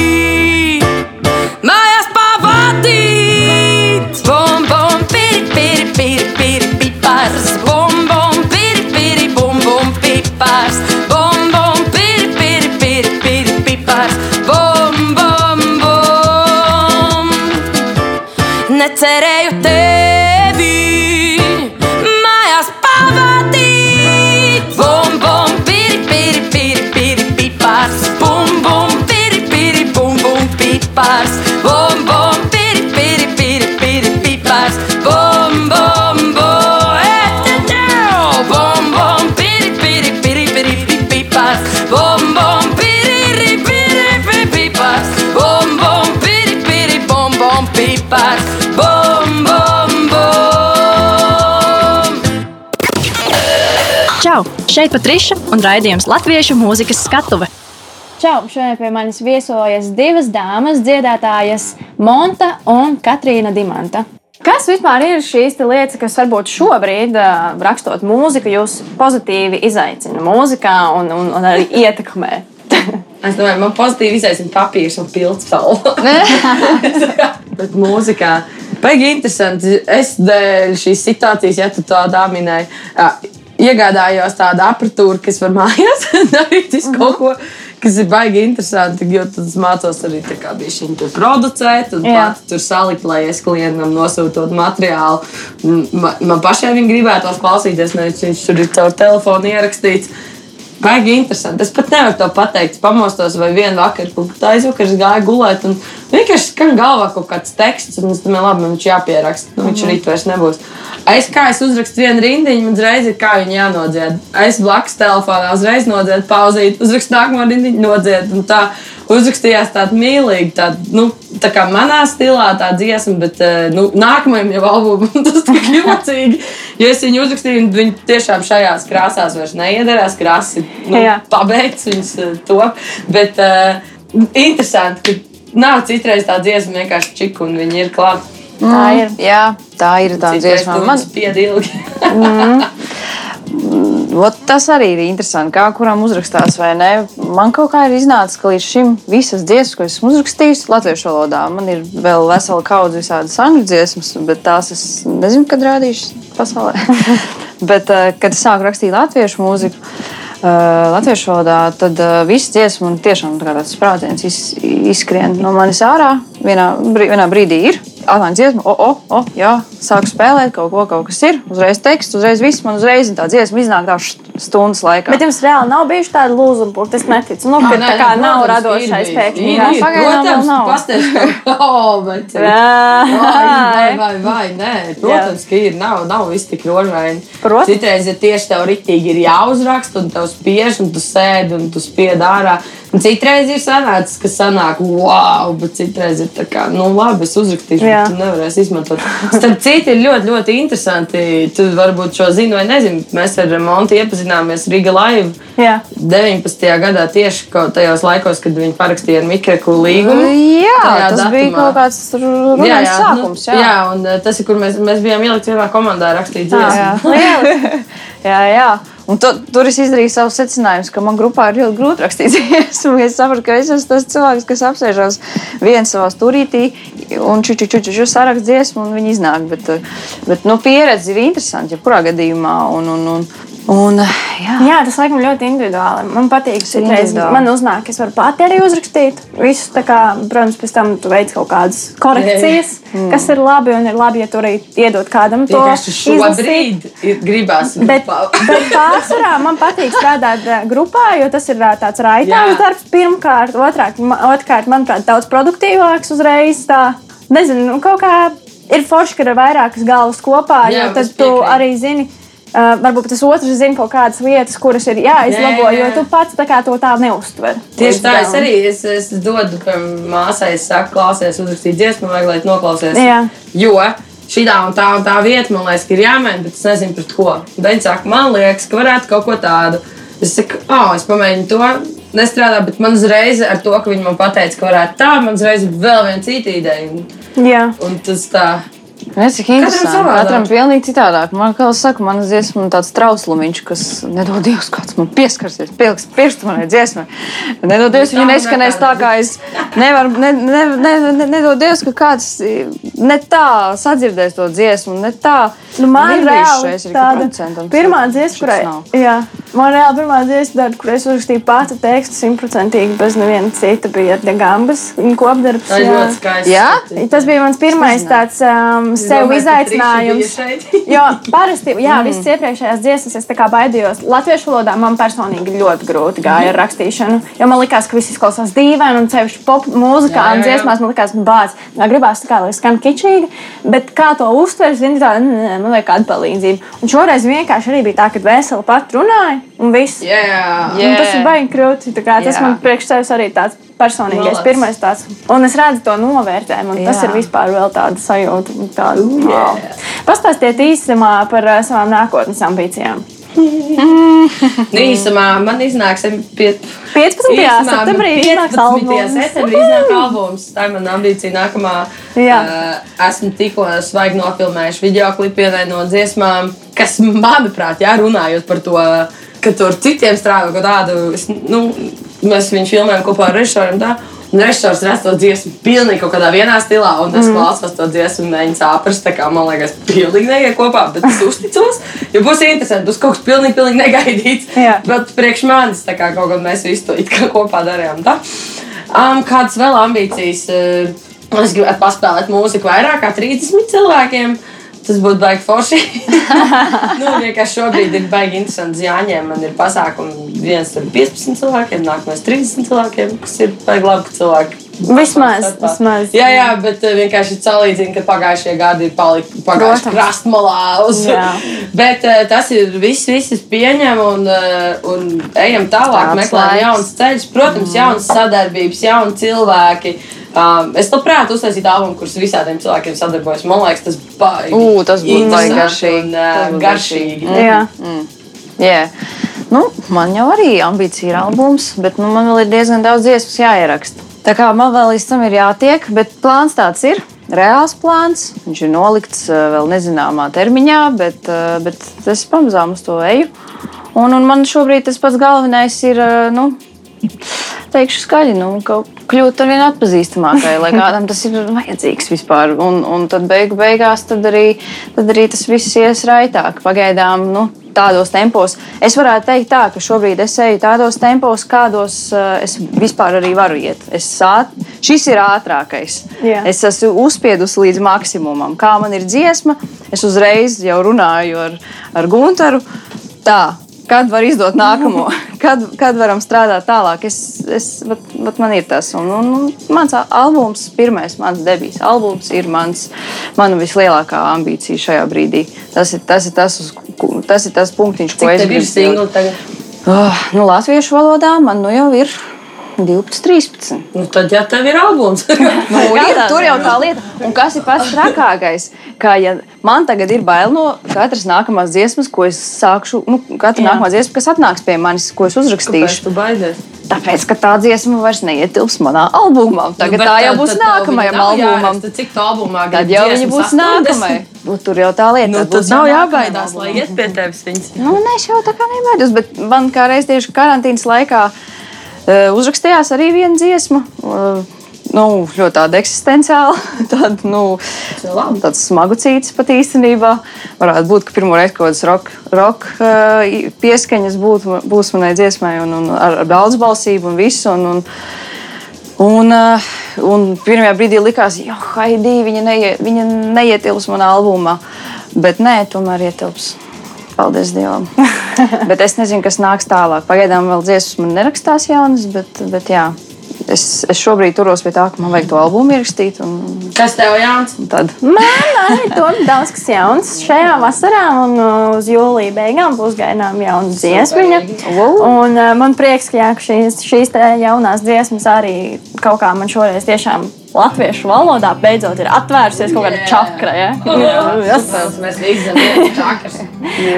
Speaker 1: Šeit Patriša un raidījums Latviešu mūzikas skatuve.
Speaker 2: Čau! Šodien pie manis viesojas divas dāmas, dziedātājas Monta un Katrīna Dimanta. Kas vispār ir šīs lietas, kas varbūt šobrīd, rakstot mūziku, jūs pozitīvi izaicina mūzikā un, un, un arī ietekmē?
Speaker 4: Es domāju, man pozitīvi izsmeļas papīrs un pildspalva. Bet mūzikā. Baigi interesanti. Es dēļ šīs situācijas, ja tu tā minēji, iegādājos tādu apatūru, kas var mājās darīt visu kaut ko. Kas ir baigi interesanti, jo tad es mācos arī tā šī tur producēt, un pats tur salikt, lai es klientam nosūtot materiālu. Man, man pašai viņa gribētos klausīties, nevis viņš tur ir caur telefonu ierakstīts. Baigi interesanti. Es pat nevaru to pateikt. Pamostos vai vienu vakaru, kaut kā aizvakar, es gāju gulēt. Un vienkārši skan galvā kaut kāds teksts, un es domāju, labi, man viņš jāpieraksta. Nu, viņš rīt vairs nebūs. Es kā es uzrakstu vienu rindiņu, un uzreiz ir kā viņa jānodzied. Es blakus telefonā uzreiz nodziedu, pauzīt, uzrakstu nākamo rindiņu, nodziedu. un tā Uzrakstījās tāda mīlīga, tāda, nu, tā kā manā stilā, tā dziesma, bet eh, nu, nākamajam jau albumam tas tik jocīgi. Jo es viņu uzrakstīju, un viņi tiešām šajās krāsās vairs neiedarās. Krāsas ir nu, pabeigts, viņas eh, top. Bet uh, interesanti, ka nav citreiz tā dziesma vienkārši čika, un viņi ir klāti.
Speaker 2: Tā ir.
Speaker 3: Jā, tā ir tā dziesma.
Speaker 4: man
Speaker 3: Man,
Speaker 4: spiedīja.
Speaker 3: Ot, tas arī ir interesanti, kā kuram uzrakstās vai nē. Man kaut kā ir iznācis, ka līdz šim visas dziesmas, ko esmu uzrakstījis latviešu valodā, man ir vēl vesela kaudze visādas angļu dziesmas, bet tās es nezinu, kad rādīšu pasaulē. bet, eh, kad es sāku rakstīt latviešu mūziku, eh, latviešu valodā, tad eh, visas dziesmas man tiešām tā tāds sprādziens iz- izskrien no manis ārā. Vienā, brī- vienā brīdī ir atnāk dziesma, o, o, o, jā, sāku spēlēt kaut ko, kaut kas ir. Uzreiz teksts, uzreiz viss, man uzreiz tā dziesma iznāk tā stundas laikā.
Speaker 2: Bet jums reāli nav bijuši tādi lūzumi, kur es neticu. Nu, ka tā kā nav radošais pēkšņi.
Speaker 3: Jā, pagaidām nav.
Speaker 4: pastāstiet, oh, bet. Vai, vai, vai, vai, nē, protams, ka ir. Nav, nav viss tik rožaini.
Speaker 2: Protams.
Speaker 4: Citreiz ir tieši tev ritīgi ir jāuzraksta, un tev spiež, un tu sēdi, un tu spied ārā. Un citreiz ir sanācis, ka sanāk, wow, bet citreiz ir tā kā, nu labi, es uzrakstīšu,
Speaker 2: Jā.
Speaker 4: bet tu nevarēsi izmantot. Starp citu, ir ļoti, ļoti interesanti. Tu varbūt šo zini vai nezini. Mēs ar Monti iepazināmies Riga Live.
Speaker 2: Jā.
Speaker 4: 19. gadā tieši tajos laikos, kad viņi parakstīja ar Mikreku līgumu.
Speaker 3: Jā, tas bija
Speaker 4: datumā.
Speaker 3: kaut kāds runājums sākums.
Speaker 4: nu, jā, un uh, tas ir, kur mēs, mēs bijām ielikt vienā komandā rakstīt dziesmu.
Speaker 3: jā. jā. jā, jā. Un tu, tur es izdarīju savu secinājumu, ka man grupā ir ļoti grūti rakstīt dziesmu. Es saprotu, ka es esmu tas cilvēks, kas apsēžās viens savā stūrītī un čuču, čuču, čuču sarakst dziesmu, un viņi iznāk. Bet, eh, bet nu, pieredze ir interesanta, jebkurā gadījumā. Un, un, un, un, jā.
Speaker 2: Jā, tas laikam ļoti individuāli. Man patīk, ka man uznāk, es varu pati arī uzrakstīt. Visu, kā, protams, pēc tam tu veic kaut kādas korekcijas,
Speaker 3: Mm.
Speaker 2: kas ir labi un ir labi, ja tu arī iedod kādam to
Speaker 4: šobrīd ir gribās.
Speaker 2: Bet, bet pārsvarā man patīk strādāt eh, grupā, jo tas ir eh, tāds raitāms
Speaker 4: Jā.
Speaker 2: darbs. Pirmkārt, otrkārt, otrkārt, manuprāt, daudz produktīvāks uzreiz. Tā, nezinu, nu, kaut kā ir forši, ka ir vairākas galvas kopā,
Speaker 4: Jā,
Speaker 2: jo tad tu arī zini. Uh, varbūt tas otrs zina kaut kādas lietas, kuras ir jāizlabo,
Speaker 4: Jā, jā,
Speaker 2: jo tu pats tā to tā neuztver.
Speaker 4: Tieši tā, es arī es, es dodu māsai, es saku, klausies, uzrakstīt dziesmu, vajag, lai noklausies.
Speaker 2: Jā.
Speaker 4: Jo šī tā un tā un tā vieta, man liekas, ka ir jāmēģina, bet es nezinu pret ko. Daņa saka, man liekas, ka varētu kaut ko tādu. Es saku, ah, es pamēģinu to. Nestrādā, bet man uzreiz ar to, ka viņi man pateica, ka varētu tā, man uzreiz vēl viena cita ideja. Un,
Speaker 2: Jā.
Speaker 4: un tas tā.
Speaker 3: Cik interesanti.
Speaker 4: savādāk.
Speaker 3: Katram pilnīgi citādāk. Man, kā jau saka, man dziesma ir tāds trauslumiņš, kas nedod Dievs, kāds man pieskarsies, pieliks pirkstu manai dziesmai. Nedod Dievs, viņa neskanēs tā, kā es nevaru. Ne, ne, ne, ne, nedod Dievs, ka kāds ne tā sadzirdēs to dziesmu, ne tā.
Speaker 2: Nu, man reāli
Speaker 3: es
Speaker 2: tāda pirmā dziesma, kurai,
Speaker 3: nav.
Speaker 2: jā, man reāli pirmā dziesma, tāda, kur es uzrakstīju pati tekstu simtprocentīgi bez neviena cita, bija ar Gambas kopdarbs. Jā.
Speaker 3: Jā?
Speaker 2: Tas bija mans pirmais tāds um, sev izaicinājums. Jo parasti, jā, mm. visas iepriekšējās dziesmas es baidījos. Latviešu valodā man personīgi ļoti grūti gāja ar rakstīšanu. Jo man likās, ka viss izklausās dīvaini, un ceļš pop mūzikā
Speaker 4: Jā, jā,
Speaker 2: un
Speaker 4: jā.
Speaker 2: dziesmās man likās, bācis. Man gribās tā kā, lai skan kičīgi, bet kā to uztver, zini, tā, "Nē, man vajag kādu palīdzību. Un šoreiz vienkārši arī bija tā, ka veseli pat runāja, un viss.
Speaker 4: Jā,
Speaker 2: Un tas ir baigi krūti. Tas
Speaker 3: Jā.
Speaker 2: man priekš sevis arī tāds personīgais, pirmais tāds. Un es redzu to novērtējumu, un tas
Speaker 3: Jā.
Speaker 2: ir vispār vēl tāda sajūta. Tāda,
Speaker 4: Ooh, yeah.
Speaker 2: Pastāstiet īsumā par uh, savām nākotnes ambīcijām.
Speaker 4: Nu, īsumā man iznāks pie,
Speaker 2: 15.
Speaker 4: Īsumā,
Speaker 2: septembrī iznāks
Speaker 4: 15.
Speaker 2: albums.
Speaker 4: septembrī iznāk albums. Tā ir mana ambīcija nākamā.
Speaker 2: Jā.
Speaker 4: Uh, esmu tikko svaigi nofilmējuši video klipu vienai no dziesmām, kas, manuprāt, jā, runājot par to, ka tur citiem strādā kaut kādu, es, nu, mēs viņu filmējam kopā ar režisoriem. tā, Un režisors redz to dziesmu pilnīgi kaut kādā vienā stilā, un es mm. klausos to dziesmu, mēģinu saprast, tā kā man liekas, pilnīgi neiet kopā, bet es uzticos, jo būs interesanti, būs kaut kas pilnīgi, pilnīgi negaidīts.
Speaker 2: Jā.
Speaker 4: Bet priekš manis tā kā kaut kā mēs visu to it kā kopā darījām. Tā. Um, kādas vēl ambīcijas? Uh, es gribētu paspēlēt mūziku vairāk kā 30 cilvēkiem. Tas būtu baigi forši. nu, vienkārši šobrīd ir baigi interesanti. Jāņem, man ir pasākumi viens ar 15 cilvēkiem, nākamais 30 cilvēkiem, kas ir baigi labi cilvēki.
Speaker 2: Vismaz, vismaz.
Speaker 4: Jā, jā, bet uh, vienkārši salīdzinu, ka pagājušie gadi ir palikuši krastmalā. Uz, bet uh, tas ir viss, viss es pieņemu un, uh, un ejam tālāk,
Speaker 3: Tāds
Speaker 4: meklējam jaunas ceļus. Protams, jaunas sadarbības, jauni cilvēki. Um, es labprāt uztaisītu albumu, kurš visādiem cilvēkiem sadarbojas. Man liekas, tas baigi.
Speaker 3: Ū, tas būtu baigi garšīgi.
Speaker 4: Un, uh, garšīgi.
Speaker 2: Jā.
Speaker 3: Jā. Nu, man jau arī ambīcija ir albums, bet nu, man vēl ir diezgan daudz dziesmu jāieraksta. Tā kā man vēl līdz tam ir jātiek, bet plāns tāds ir. Reāls plāns. Viņš ir nolikts eh, vēl nezināmā termiņā, bet, eh, bet es pamazām uz to eju. Un, un man šobrīd tas pats galvenais ir eh, nu, teikšu skaļi, nu, kaut kļūt ar vien atpazīstamākai, lai kādam tas ir vajadzīgs vispār. Un, un tad beigu beigās tad arī, tad arī tas viss ies raitāk. Pagaidām, nu, tādos tempos. Es varētu teikt, tā, ka šobrīd es eju tādos tempos, kādos uh, es vispār arī varu iet. Es āt, šis ir ātrākais.
Speaker 2: Jā.
Speaker 3: Es esmu uzspiedusi līdz maksimumam. Kā man ir dziesma, es uzreiz jau runāju ar, ar Gunteru. Tā, kad var izdot nākamo, kad, kad varam strādāt tālāk. Es, es, bet, bet man ir tas, un, un, un mans albums, pirmais mans debijas albums, ir mans, mana vislielākā ambīcija šajā brīdī. Tas ir tas, ir tas, uz, tas, ir tas punktiņš, ko
Speaker 4: Cik
Speaker 3: es gribu.
Speaker 4: singli tagad?
Speaker 3: Oh, nu, latviešu valodā man nu jau ir 12, 13.
Speaker 4: Nu, tad jau tev ir albums.
Speaker 3: Nu, ir, tur jau tā lieta. Un kas ir pats trakākais? Kā ja man tagad ir bail no katras nākamās dziesmas, ko es sākšu, nu, katra
Speaker 2: Jā.
Speaker 3: nākamā dziesma, kas atnāks pie manis, ko es
Speaker 4: Kāpēc
Speaker 3: uzrakstīšu.
Speaker 4: tu baidies?
Speaker 3: Tāpēc, ka tā dziesma vairs neietilps manā albumā. Tagad
Speaker 4: Nu,
Speaker 3: tā jau
Speaker 4: tad-
Speaker 3: būs
Speaker 4: tad
Speaker 3: nākamajam albumam.
Speaker 4: jāraksta, Cik tā albumā
Speaker 3: Tad
Speaker 4: grib
Speaker 3: jau viņa būs
Speaker 4: 80?
Speaker 3: nākamajai. Nu, tur jau tā lieta.
Speaker 4: Nu,
Speaker 3: tad
Speaker 4: tad nav jābaidās, lai iet pie tevis viņas.
Speaker 3: Nu, nē, es jau tā kā nebaidos, bet man kā reiz tieši karantīnas laikā uh, uzrakstījās arī viena dziesma. Nu, ļoti tāda eksistenciāla, tāda, nu, smagu cīts pat īstenībā. Varētu būt, ka pirmo reizi kaut kādas roka rock, uh, pieskaņas būt, būs manai dziesmai, un, un ar, ar daudz balsību un visu. Un, un, Un, un pirmajā brīdī likās, ka Haidī viņa, neie, viņa neietilps manā albumā. Bet nē, tomēr ietilps. Paldies Dievam. bet es nezinu, kas nāks tālāk. Pagaidām vēl dziesmas man nerakstās jaunas, bet, bet jā, es, es šobrīd turos pie tā, ka man vajag to albumu ierakstīt. Un,
Speaker 4: Kas tev Jānis?
Speaker 3: un tad
Speaker 2: Man arī tur ir daudz kas jauns. Šajā vasarā un uh, uz jūlija beigām būs gaidām jauna dziesmiņa. Un, uh, man prieks, ka, jā, šīs, šīs jaunās dziesmas arī kaut kā man šoreiz tiešām latviešu valodā beidzot ir atvērusies kaut kāda čakra. Ja?
Speaker 4: Yes.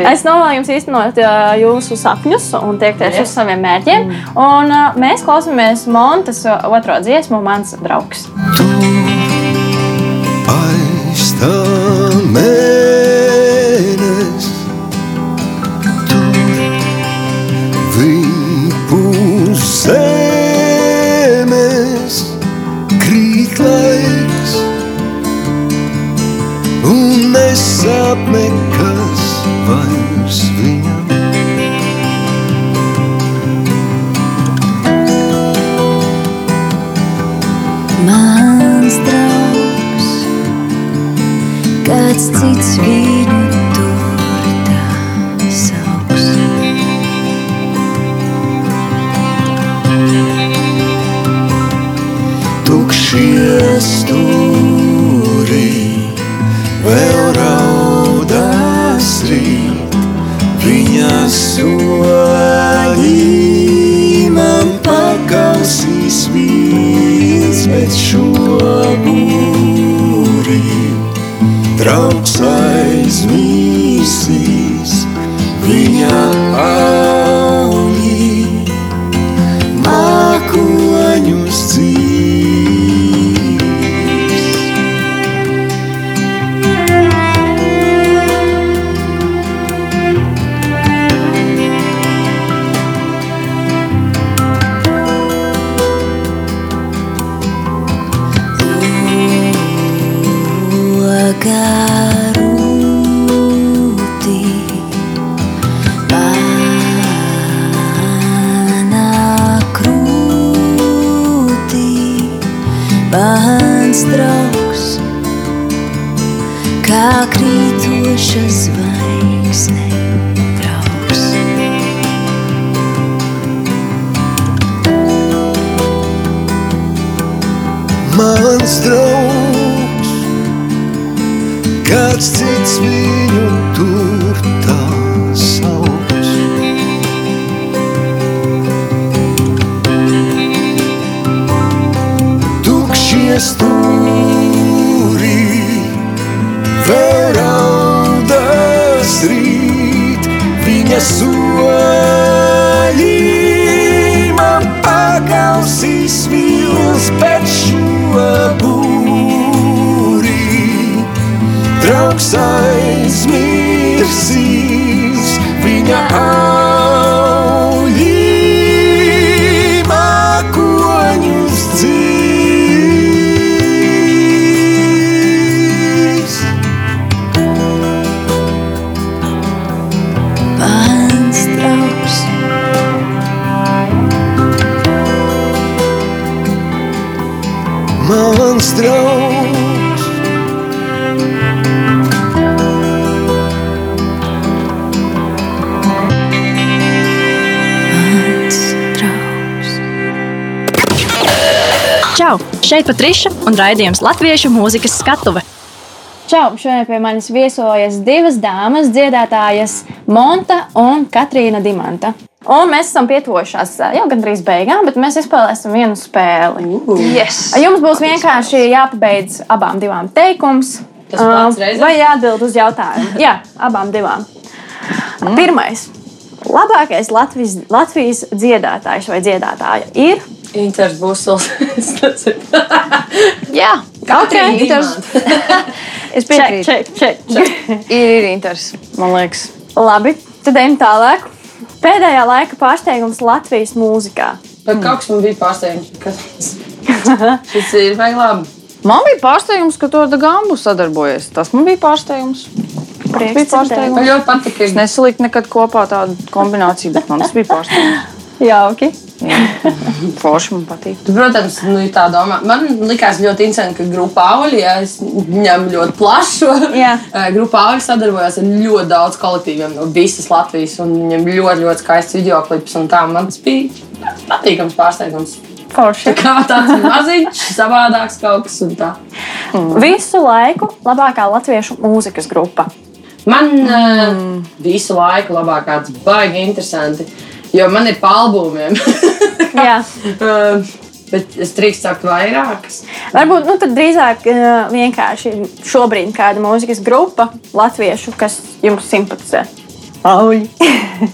Speaker 2: Es novēlu jums īstenot jūsu sapņus un tiekties uz saviem mērķiem. Un, uh, mēs klausāmies Montes otro dziesmu, mans draugs.
Speaker 7: aiz tā
Speaker 5: kāds cits viņu mans draugs,
Speaker 7: kāds cits viņu tur tā sauc. Tukšie stūri vēl raudas rīt, viņa soļi man pakausīs vils pēc šo būri. Draugs aizmirsīs viņa aulī,
Speaker 1: Šeit Patriša un raidījums Latviešu mūzikas skatuve.
Speaker 2: Čau! Šodien pie manis viesojas divas dāmas, dziedātājas Monta un Katrīna Dimanta. Un mēs esam pietuvušās jau gandrīz beigām, bet mēs izspēlēsim vienu spēli.
Speaker 3: Yes.
Speaker 2: Jums būs vienkārši jāpabeidz abām divām teikums. Uh? Vai jāatbild uz jautājumu? Jā, abām divām. Pirmais. Labākais Latvijas, Latvijas dziedātājs vai dziedātāja ir
Speaker 4: Inters. Es nezinu.
Speaker 3: Jā,
Speaker 2: Katrīna
Speaker 3: ok. Inters. es piekrītu.
Speaker 2: ček, ček, ček.
Speaker 3: Ir, ir inters, man liekas.
Speaker 2: Labi, tad ejam tālāk. Pēdējā laika pārsteigums Latvijas mūzikā.
Speaker 4: Bet kaut kas man bija pārsteigums. Kas... Šis ir vai labi.
Speaker 3: Man bija pārsteigums, ka to Gambu sadarbojas. Tas man bija pārsteigums.
Speaker 2: Prieks
Speaker 3: bija pārsteigums.
Speaker 4: Man ļoti patika.
Speaker 3: Es nesaliku nekad kopā tādu kombināciju, bet man tas bija pārsteigums.
Speaker 2: Jauki.
Speaker 3: Forši man patīk.
Speaker 4: Tu, Protams, nu, tā domā. Man likās ļoti interesanti, ka grupā Auļa, ja es ņemu ļoti plašu,
Speaker 2: Jā.
Speaker 4: eh, grupā Auļa sadarbojās ar ļoti daudz kolektīviem no visas Latvijas. un Viņam ļoti, ļoti skaists video klips, un tā man tas bija patīkams pārsteigums.
Speaker 2: Forši.
Speaker 4: Kā tāds maziņš, savādāks kaut kas un tā.
Speaker 2: Visu laiku labākā latviešu mūzikas grupa.
Speaker 4: Man mm. visu laiku labākā tas baigi interesanti, jo man ir pa albumiem.
Speaker 2: Jā.
Speaker 4: Uh, Bet es drīkstu sagt vairākas.
Speaker 2: Varbūt nu, drīzāk eh, vienkārši šobrīd kāda mūzikas grupa latviešu, kas jums simpatizē. Auļi.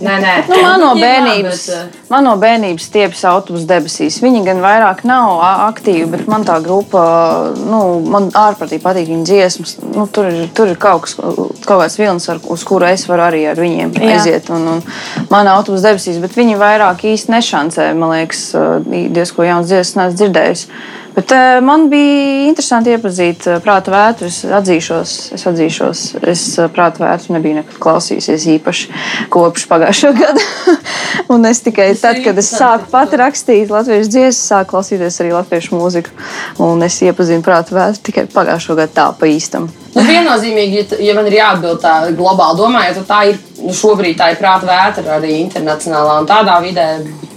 Speaker 4: Nē, nē.
Speaker 3: Nu, man no bērnības,
Speaker 4: uh,
Speaker 3: man no bērnības stiepjas autobusu debesīs. Viņi gan vairāk nav a- aktīvi, bet man tā grupa, nu, man ārprātīgi patīk viņa dziesmas. Nu, tur, ir, tur ir kaut, kas, kaut kāds vilnis, ar, uz kuru es varu arī ar viņiem
Speaker 2: Jā.
Speaker 3: aiziet. Un, un man ir autobusu debesīs, bet viņi vairāk īsti nešancē. Man liekas, diezko jauns dziesmas neesmu dzirdējis. Bet uh, man bija interesanti iepazīt uh, prāta vētru. Es atzīšos, es, atzīšos, es uh, prāta vētru nebiju nekad klausījusies īpaši kopš pagājušā gada. Un es tikai tad, kad es sāku pati rakstīt latviešu dziesmas, sāku klausīties arī latviešu mūziku. Un es iepazinu prāta vētru tikai pagājušā gada tā pa īstam.
Speaker 4: Nu, viennozīmīgi, ja, ja man ir jāatbild tā globāli domājot, tad tā ir šobrīd tā ir prāta vētra arī internacionālā. Un tādā vidē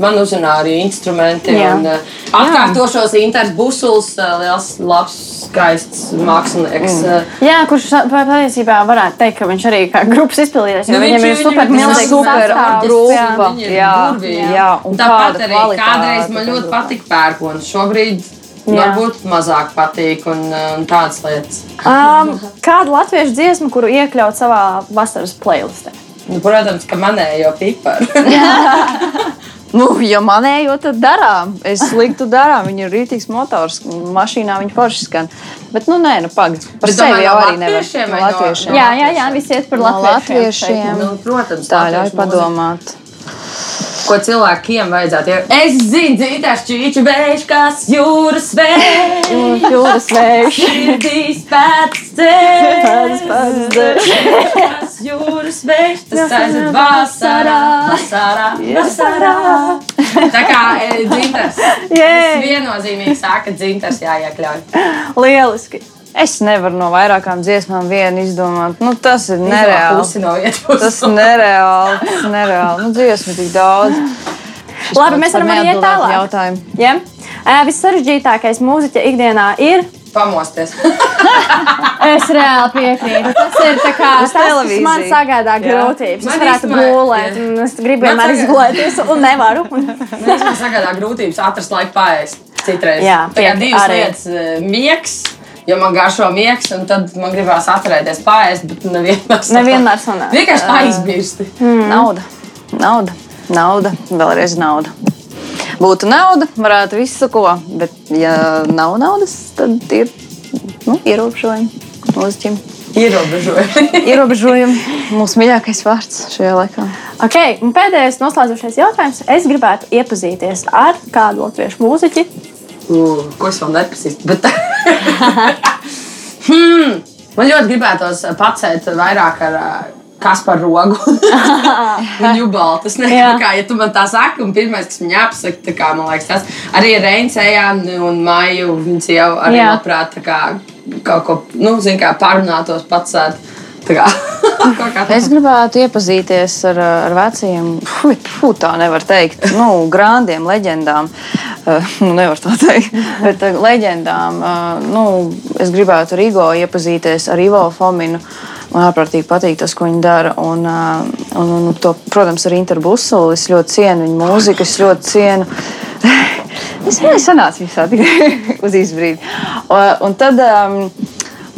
Speaker 4: man uzrunā arī instrumenti.
Speaker 2: Jā.
Speaker 4: Un, uh, atkārtošos Inters Busuls, uh, liels, labs, skaists mākslinieks. Mm.
Speaker 2: Jā, kurš patiesībā varētu teikt, ka viņš arī kā grupas izpildītājs,
Speaker 4: Nu,
Speaker 2: viņam ir super milzīgs
Speaker 3: super grupa.
Speaker 2: jā.
Speaker 3: Jā,
Speaker 4: burvīgi.
Speaker 3: jā, un
Speaker 4: Tāpat arī
Speaker 3: kvalitāte
Speaker 4: kādreiz man ļoti patika pērkons. Šobrīd
Speaker 2: Jā.
Speaker 4: varbūt mazāk patīk un, un tādas lietas.
Speaker 2: Um, kādu latviešu dziesmu, kuru iekļaut savā vasaras playlistē?
Speaker 4: Nu, protams, ka manējo piparu.
Speaker 3: Nu, ja manējo, tad darām. Es liktu darām. Viņa ir rītīgs motors. Mašīnā viņa forši skan. Bet, nu, nē, nu, pagaidi. Par
Speaker 4: Bet
Speaker 3: sevi
Speaker 4: domāju,
Speaker 3: jau
Speaker 4: no
Speaker 3: arī nevar.
Speaker 4: latviešiem
Speaker 3: No latviešiem.
Speaker 2: Jā, jā, jā, visi iet par
Speaker 3: No
Speaker 2: latviešiem.
Speaker 3: latviešiem.
Speaker 4: nu, protams,
Speaker 3: Tā ļauj
Speaker 4: latviešu mūzika. Ko cilvēkiem vajadzētu iet? Es zinu, dzīvās čīču vējš, kas jūras vējš.
Speaker 2: Jūras vējš.
Speaker 4: Sirdīs pēc ceļš. Kas jūras vējš, tas aiziet vasarā, vasarā, vasarā. Tā kā e, dzintars.
Speaker 2: Jē,
Speaker 4: Viennozīmīgi saka, dzintars jāiekļauj.
Speaker 2: lieliski.
Speaker 3: Es nevaru no vairākām dziesmām vienu izdomāt. Nu, tas ir nereāli.
Speaker 4: no.
Speaker 3: Tas ir nereāli. Tas ir nereāli. Nu, dziesmu tik daudz. Šis
Speaker 2: Labi, mēs varam arī iet tālāk.
Speaker 3: Jautājumu.
Speaker 2: Ja? Ē, Vissarežģītākais mūziķa ikdienā ir.
Speaker 4: Pamosties.
Speaker 2: Es reāli piekrītu. Tas ir tā kā, tas, kas man sagādā grūtības. Es
Speaker 4: Man
Speaker 2: varētu
Speaker 4: īstenībā-
Speaker 2: gulēt, un es gribu vienmēr
Speaker 4: sagādā-
Speaker 2: izgulēties, un nevaru. Un...
Speaker 4: Man sagādā grūtības atrast laiku pāriest. Citreiz.
Speaker 2: Jā,
Speaker 4: tā kā
Speaker 2: piek-
Speaker 4: divas
Speaker 2: arī.
Speaker 4: lietas miegs. Jo man garšo miegs, un tad man gribās atcerēties pāriest, bet nevienmēr. sanāk.
Speaker 2: Nevienmēr sanāk.
Speaker 4: Vienkārši aizmirsti.
Speaker 3: Nauda. Nauda. Nauda. Vēlreiz nauda. Būtu nauda, varētu visu ko, bet, ja nav naudas, tad ir nu, ierobežojumi mūziķim.
Speaker 4: Ierobežojumi.
Speaker 3: Ierobežojumi mūsu mīļākais vārds šajā laikā.
Speaker 2: Okay, un pēdējais noslēdzošais jautājums. Es gribētu iepazīties ar kādu latviešu mūziķi.
Speaker 4: Uh, ko es vēl nepazīstu? Bet... hmm, man ļoti gribētos pacelt vairāk ar Kas par rogu? un jubāli. Tas ne,
Speaker 2: Jā.
Speaker 4: kā, ja tu man tā saki, un pirmais, kas man jāpasaka, tā kā, man liekas, tas arī Reins, Ejāna un Maiju, viņas jau arī
Speaker 2: Jā.
Speaker 4: labprāt tā kā, kaut ko, nu, zin kā, parunātos pats. Tā kā, kā
Speaker 3: Es gribētu iepazīties ar, ar veciem, fū, tā nevar teikt, nu, grandiem, leģendām. Uh, nu, nevar tā teikt, bet uh, leģendām. Uh, nu, es gribētu ar Igo iepazīties ar Ivo Fominu. Man ārprātīgi patīk tas, ko viņi dara. Un, un, un to, protams, ar Interbusulu. Es ļoti cienu viņu mūziku, es ļoti cienu. Es vienkārši sanācu visā tikai uz īsu brīdi. Un, un tad, um,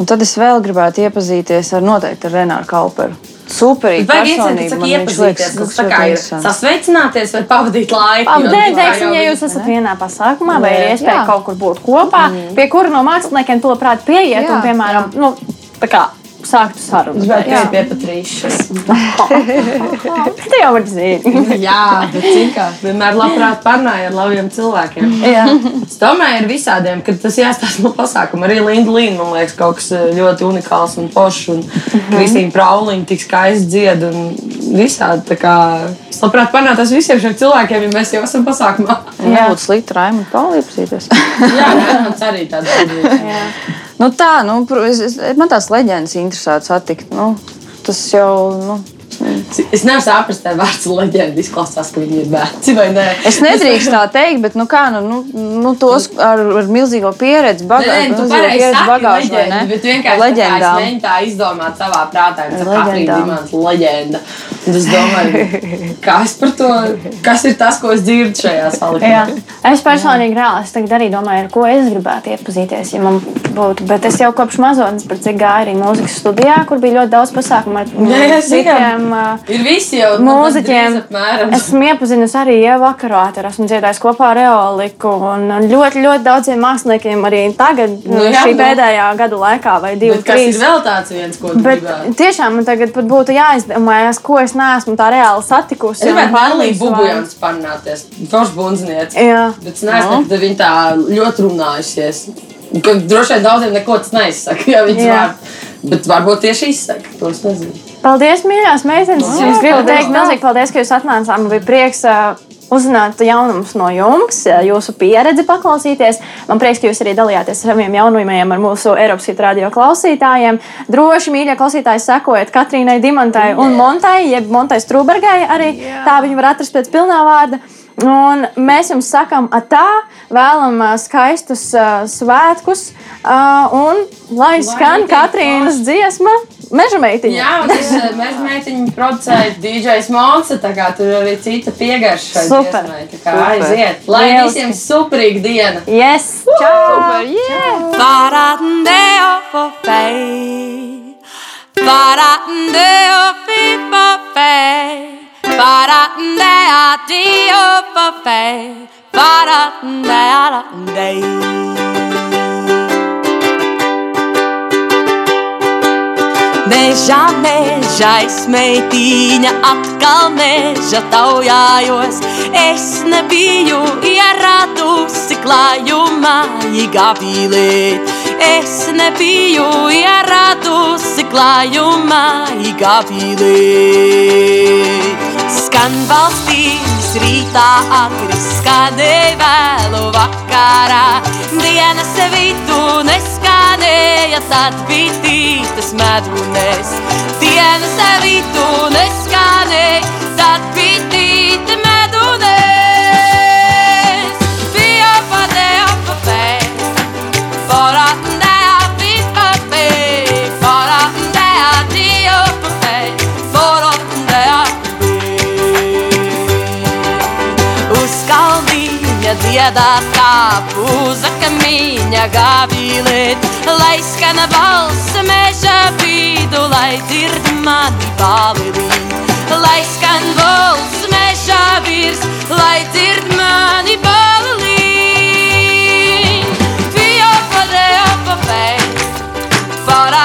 Speaker 3: un tad es vēl gribētu iepazīties ar noteikti ar Renāru Kauperu. Superīgi.
Speaker 4: Vajag
Speaker 3: viņš liekas
Speaker 4: iepazīties. Tas tā
Speaker 3: kas
Speaker 4: kā ir sasveicināties vai pavadīt laiku. jo
Speaker 2: Abdēļ,
Speaker 4: tā
Speaker 2: teiksim, ja jūs esat vienā pasākumā, vai ir iespēja kaut kur būt kopā, pie kura no māksliniekiem tu labprāt pieiet un, piemēram, nu, tā kā sāktu sarunu.
Speaker 4: Gribētu pie, Patrīšas.
Speaker 2: Tu jau vari zināt.
Speaker 4: Jā, bet cik vienmēr labprāt parunāju ar labiem cilvēkiem.
Speaker 2: Jā.
Speaker 4: Es domāju, ar visādiem, ka tas jāstāsta no pasākuma. Arī Linda Līna, man liekas, kaut kas eh, ļoti unikāls un pošs. Un Kristīna Prauliņa tik skaisti dzied un visādi. Tā kā es labprāt parunātos visiem šiem cilvēkiem, ja mēs jau esam pasākumā.
Speaker 3: Nebūtu slikti Raimundu Pauli iepazīties.
Speaker 4: Jā, Rēmons arī tādā.
Speaker 3: nu, tā, nu, man tās leģendas interesētu satikt. Nu, tas jau. Nu,
Speaker 4: Es nevaru saprast, vai vārds leģenda izklausās, ka viņi ir veci vai nē.
Speaker 3: Es nedrīkstu tā teikt, bet nu, kā, nu, nu, nu, tos ar, ar milzīgo pieredzi,
Speaker 4: Nē,
Speaker 3: bagā,
Speaker 4: nē, tu
Speaker 3: milzīgo
Speaker 4: pareizi
Speaker 3: pieredzi bagāžu, vai ne?
Speaker 4: leģenda, bet vienkārši tā
Speaker 3: leģendām.
Speaker 4: mēģinu tā izdomāt savā prātā. Ir Katrīna. Dimants leģenda. Un es domāju, kas par to, kas ir tas, ko es dzirdu šajā
Speaker 2: Jā.
Speaker 4: salikumā.
Speaker 2: Es personīgi reāli es tagad arī domāju, ar ko es gribētu iepazīties. Ja man būtu, bet es jau kopš mazotnes par cik gāju arī mūzikas studijā, kur bija ļoti daudz pasākumu ar
Speaker 4: Jā,
Speaker 2: citiem. uh,
Speaker 4: Ir visi jau nu,
Speaker 2: Mūziķiem
Speaker 4: tas
Speaker 2: esmu iepazinusi arī jau vakarā. Tur esmu dziedājis kopā ar Eoliku un ļoti, ļoti daudziem māksliniekiem arī tagad,
Speaker 4: Nu
Speaker 2: nu,
Speaker 4: jā,
Speaker 2: šī
Speaker 4: nu.
Speaker 2: pēdējā gada laikā, vai divi,
Speaker 4: Bet kas ir
Speaker 2: trīs.
Speaker 4: vēl tāds viens, ko tu
Speaker 2: Bet
Speaker 4: gribētu?
Speaker 2: tiešām man tagad pat būtu jāizdomājas, ko es neesmu tā reāli satikusi.
Speaker 4: Es
Speaker 2: un
Speaker 4: gribētu
Speaker 2: vai-
Speaker 4: Bubujans parunāties. Forši bundzniec.
Speaker 2: Jā.
Speaker 4: Bet es neesmu, ka viņi tā ļoti runājusies. Ka droši vien daudziem neko tas neizsaka, ja
Speaker 2: Jā.
Speaker 4: vārdu. Bet varbūt tieši izsaka. To es nezinu.
Speaker 2: Paldies, mīļās meitenes! Es jums gribu teikt, milzīgi paldies, ka jūs atnācāt. Man bija prieks uzzināt jaunumus no jums, jūsu pieredzi paklausīties. Man prieks, ka jūs arī dalījāties ar saviem jaunumiem ar mūsu Eiropas Hit radio klausītājiem. Droši, mīļie klausītāji, sekojiet Katrīnai Dimantai un Montai, jeb Montai Strūbergai. Arī tā viņu var atrast pēc pilnā vārda. Un mēs jums sakām, tā vēlam skaistus uh, svētkus, uh, un lai skan Katrīnas dziesma, meža meitiņa.
Speaker 4: Jā, tas eh, mēs meitiņu producēja DJs Monsa, tā kā tur arī cita piegarša šai
Speaker 2: Super.
Speaker 4: dziesmai. Tā kā aiziet. Lai
Speaker 2: Lieliski.
Speaker 4: visiem superīga diena!
Speaker 2: Yes! Čau!
Speaker 6: Faradendeo for fei. Faradendeo fi for Fara dea dio fa fe. Fara dea dea. Mežā, mežā, meitīņa atkal meža taujājos. Es nebiju ieradusi klājumā, igavīlēt. Es nebiju ieradusi klājumā, igavīlēt. Skan valstīs rītā agri, skanēja vēlu vakarā. Dienas vidū neskanēja, tad bija tītas medunēs. Dienas vidū neskanēja, tad bija tīta medunēs. Bija padēja papē, fora kalniņa dziedāt kā pūza, kamiņa gāvīlēt, lai skana balss meža vidū, lai dzird mani balirī. Lai skan balss meža virs, lai dzird mani balirī. Fio padeo papē, fora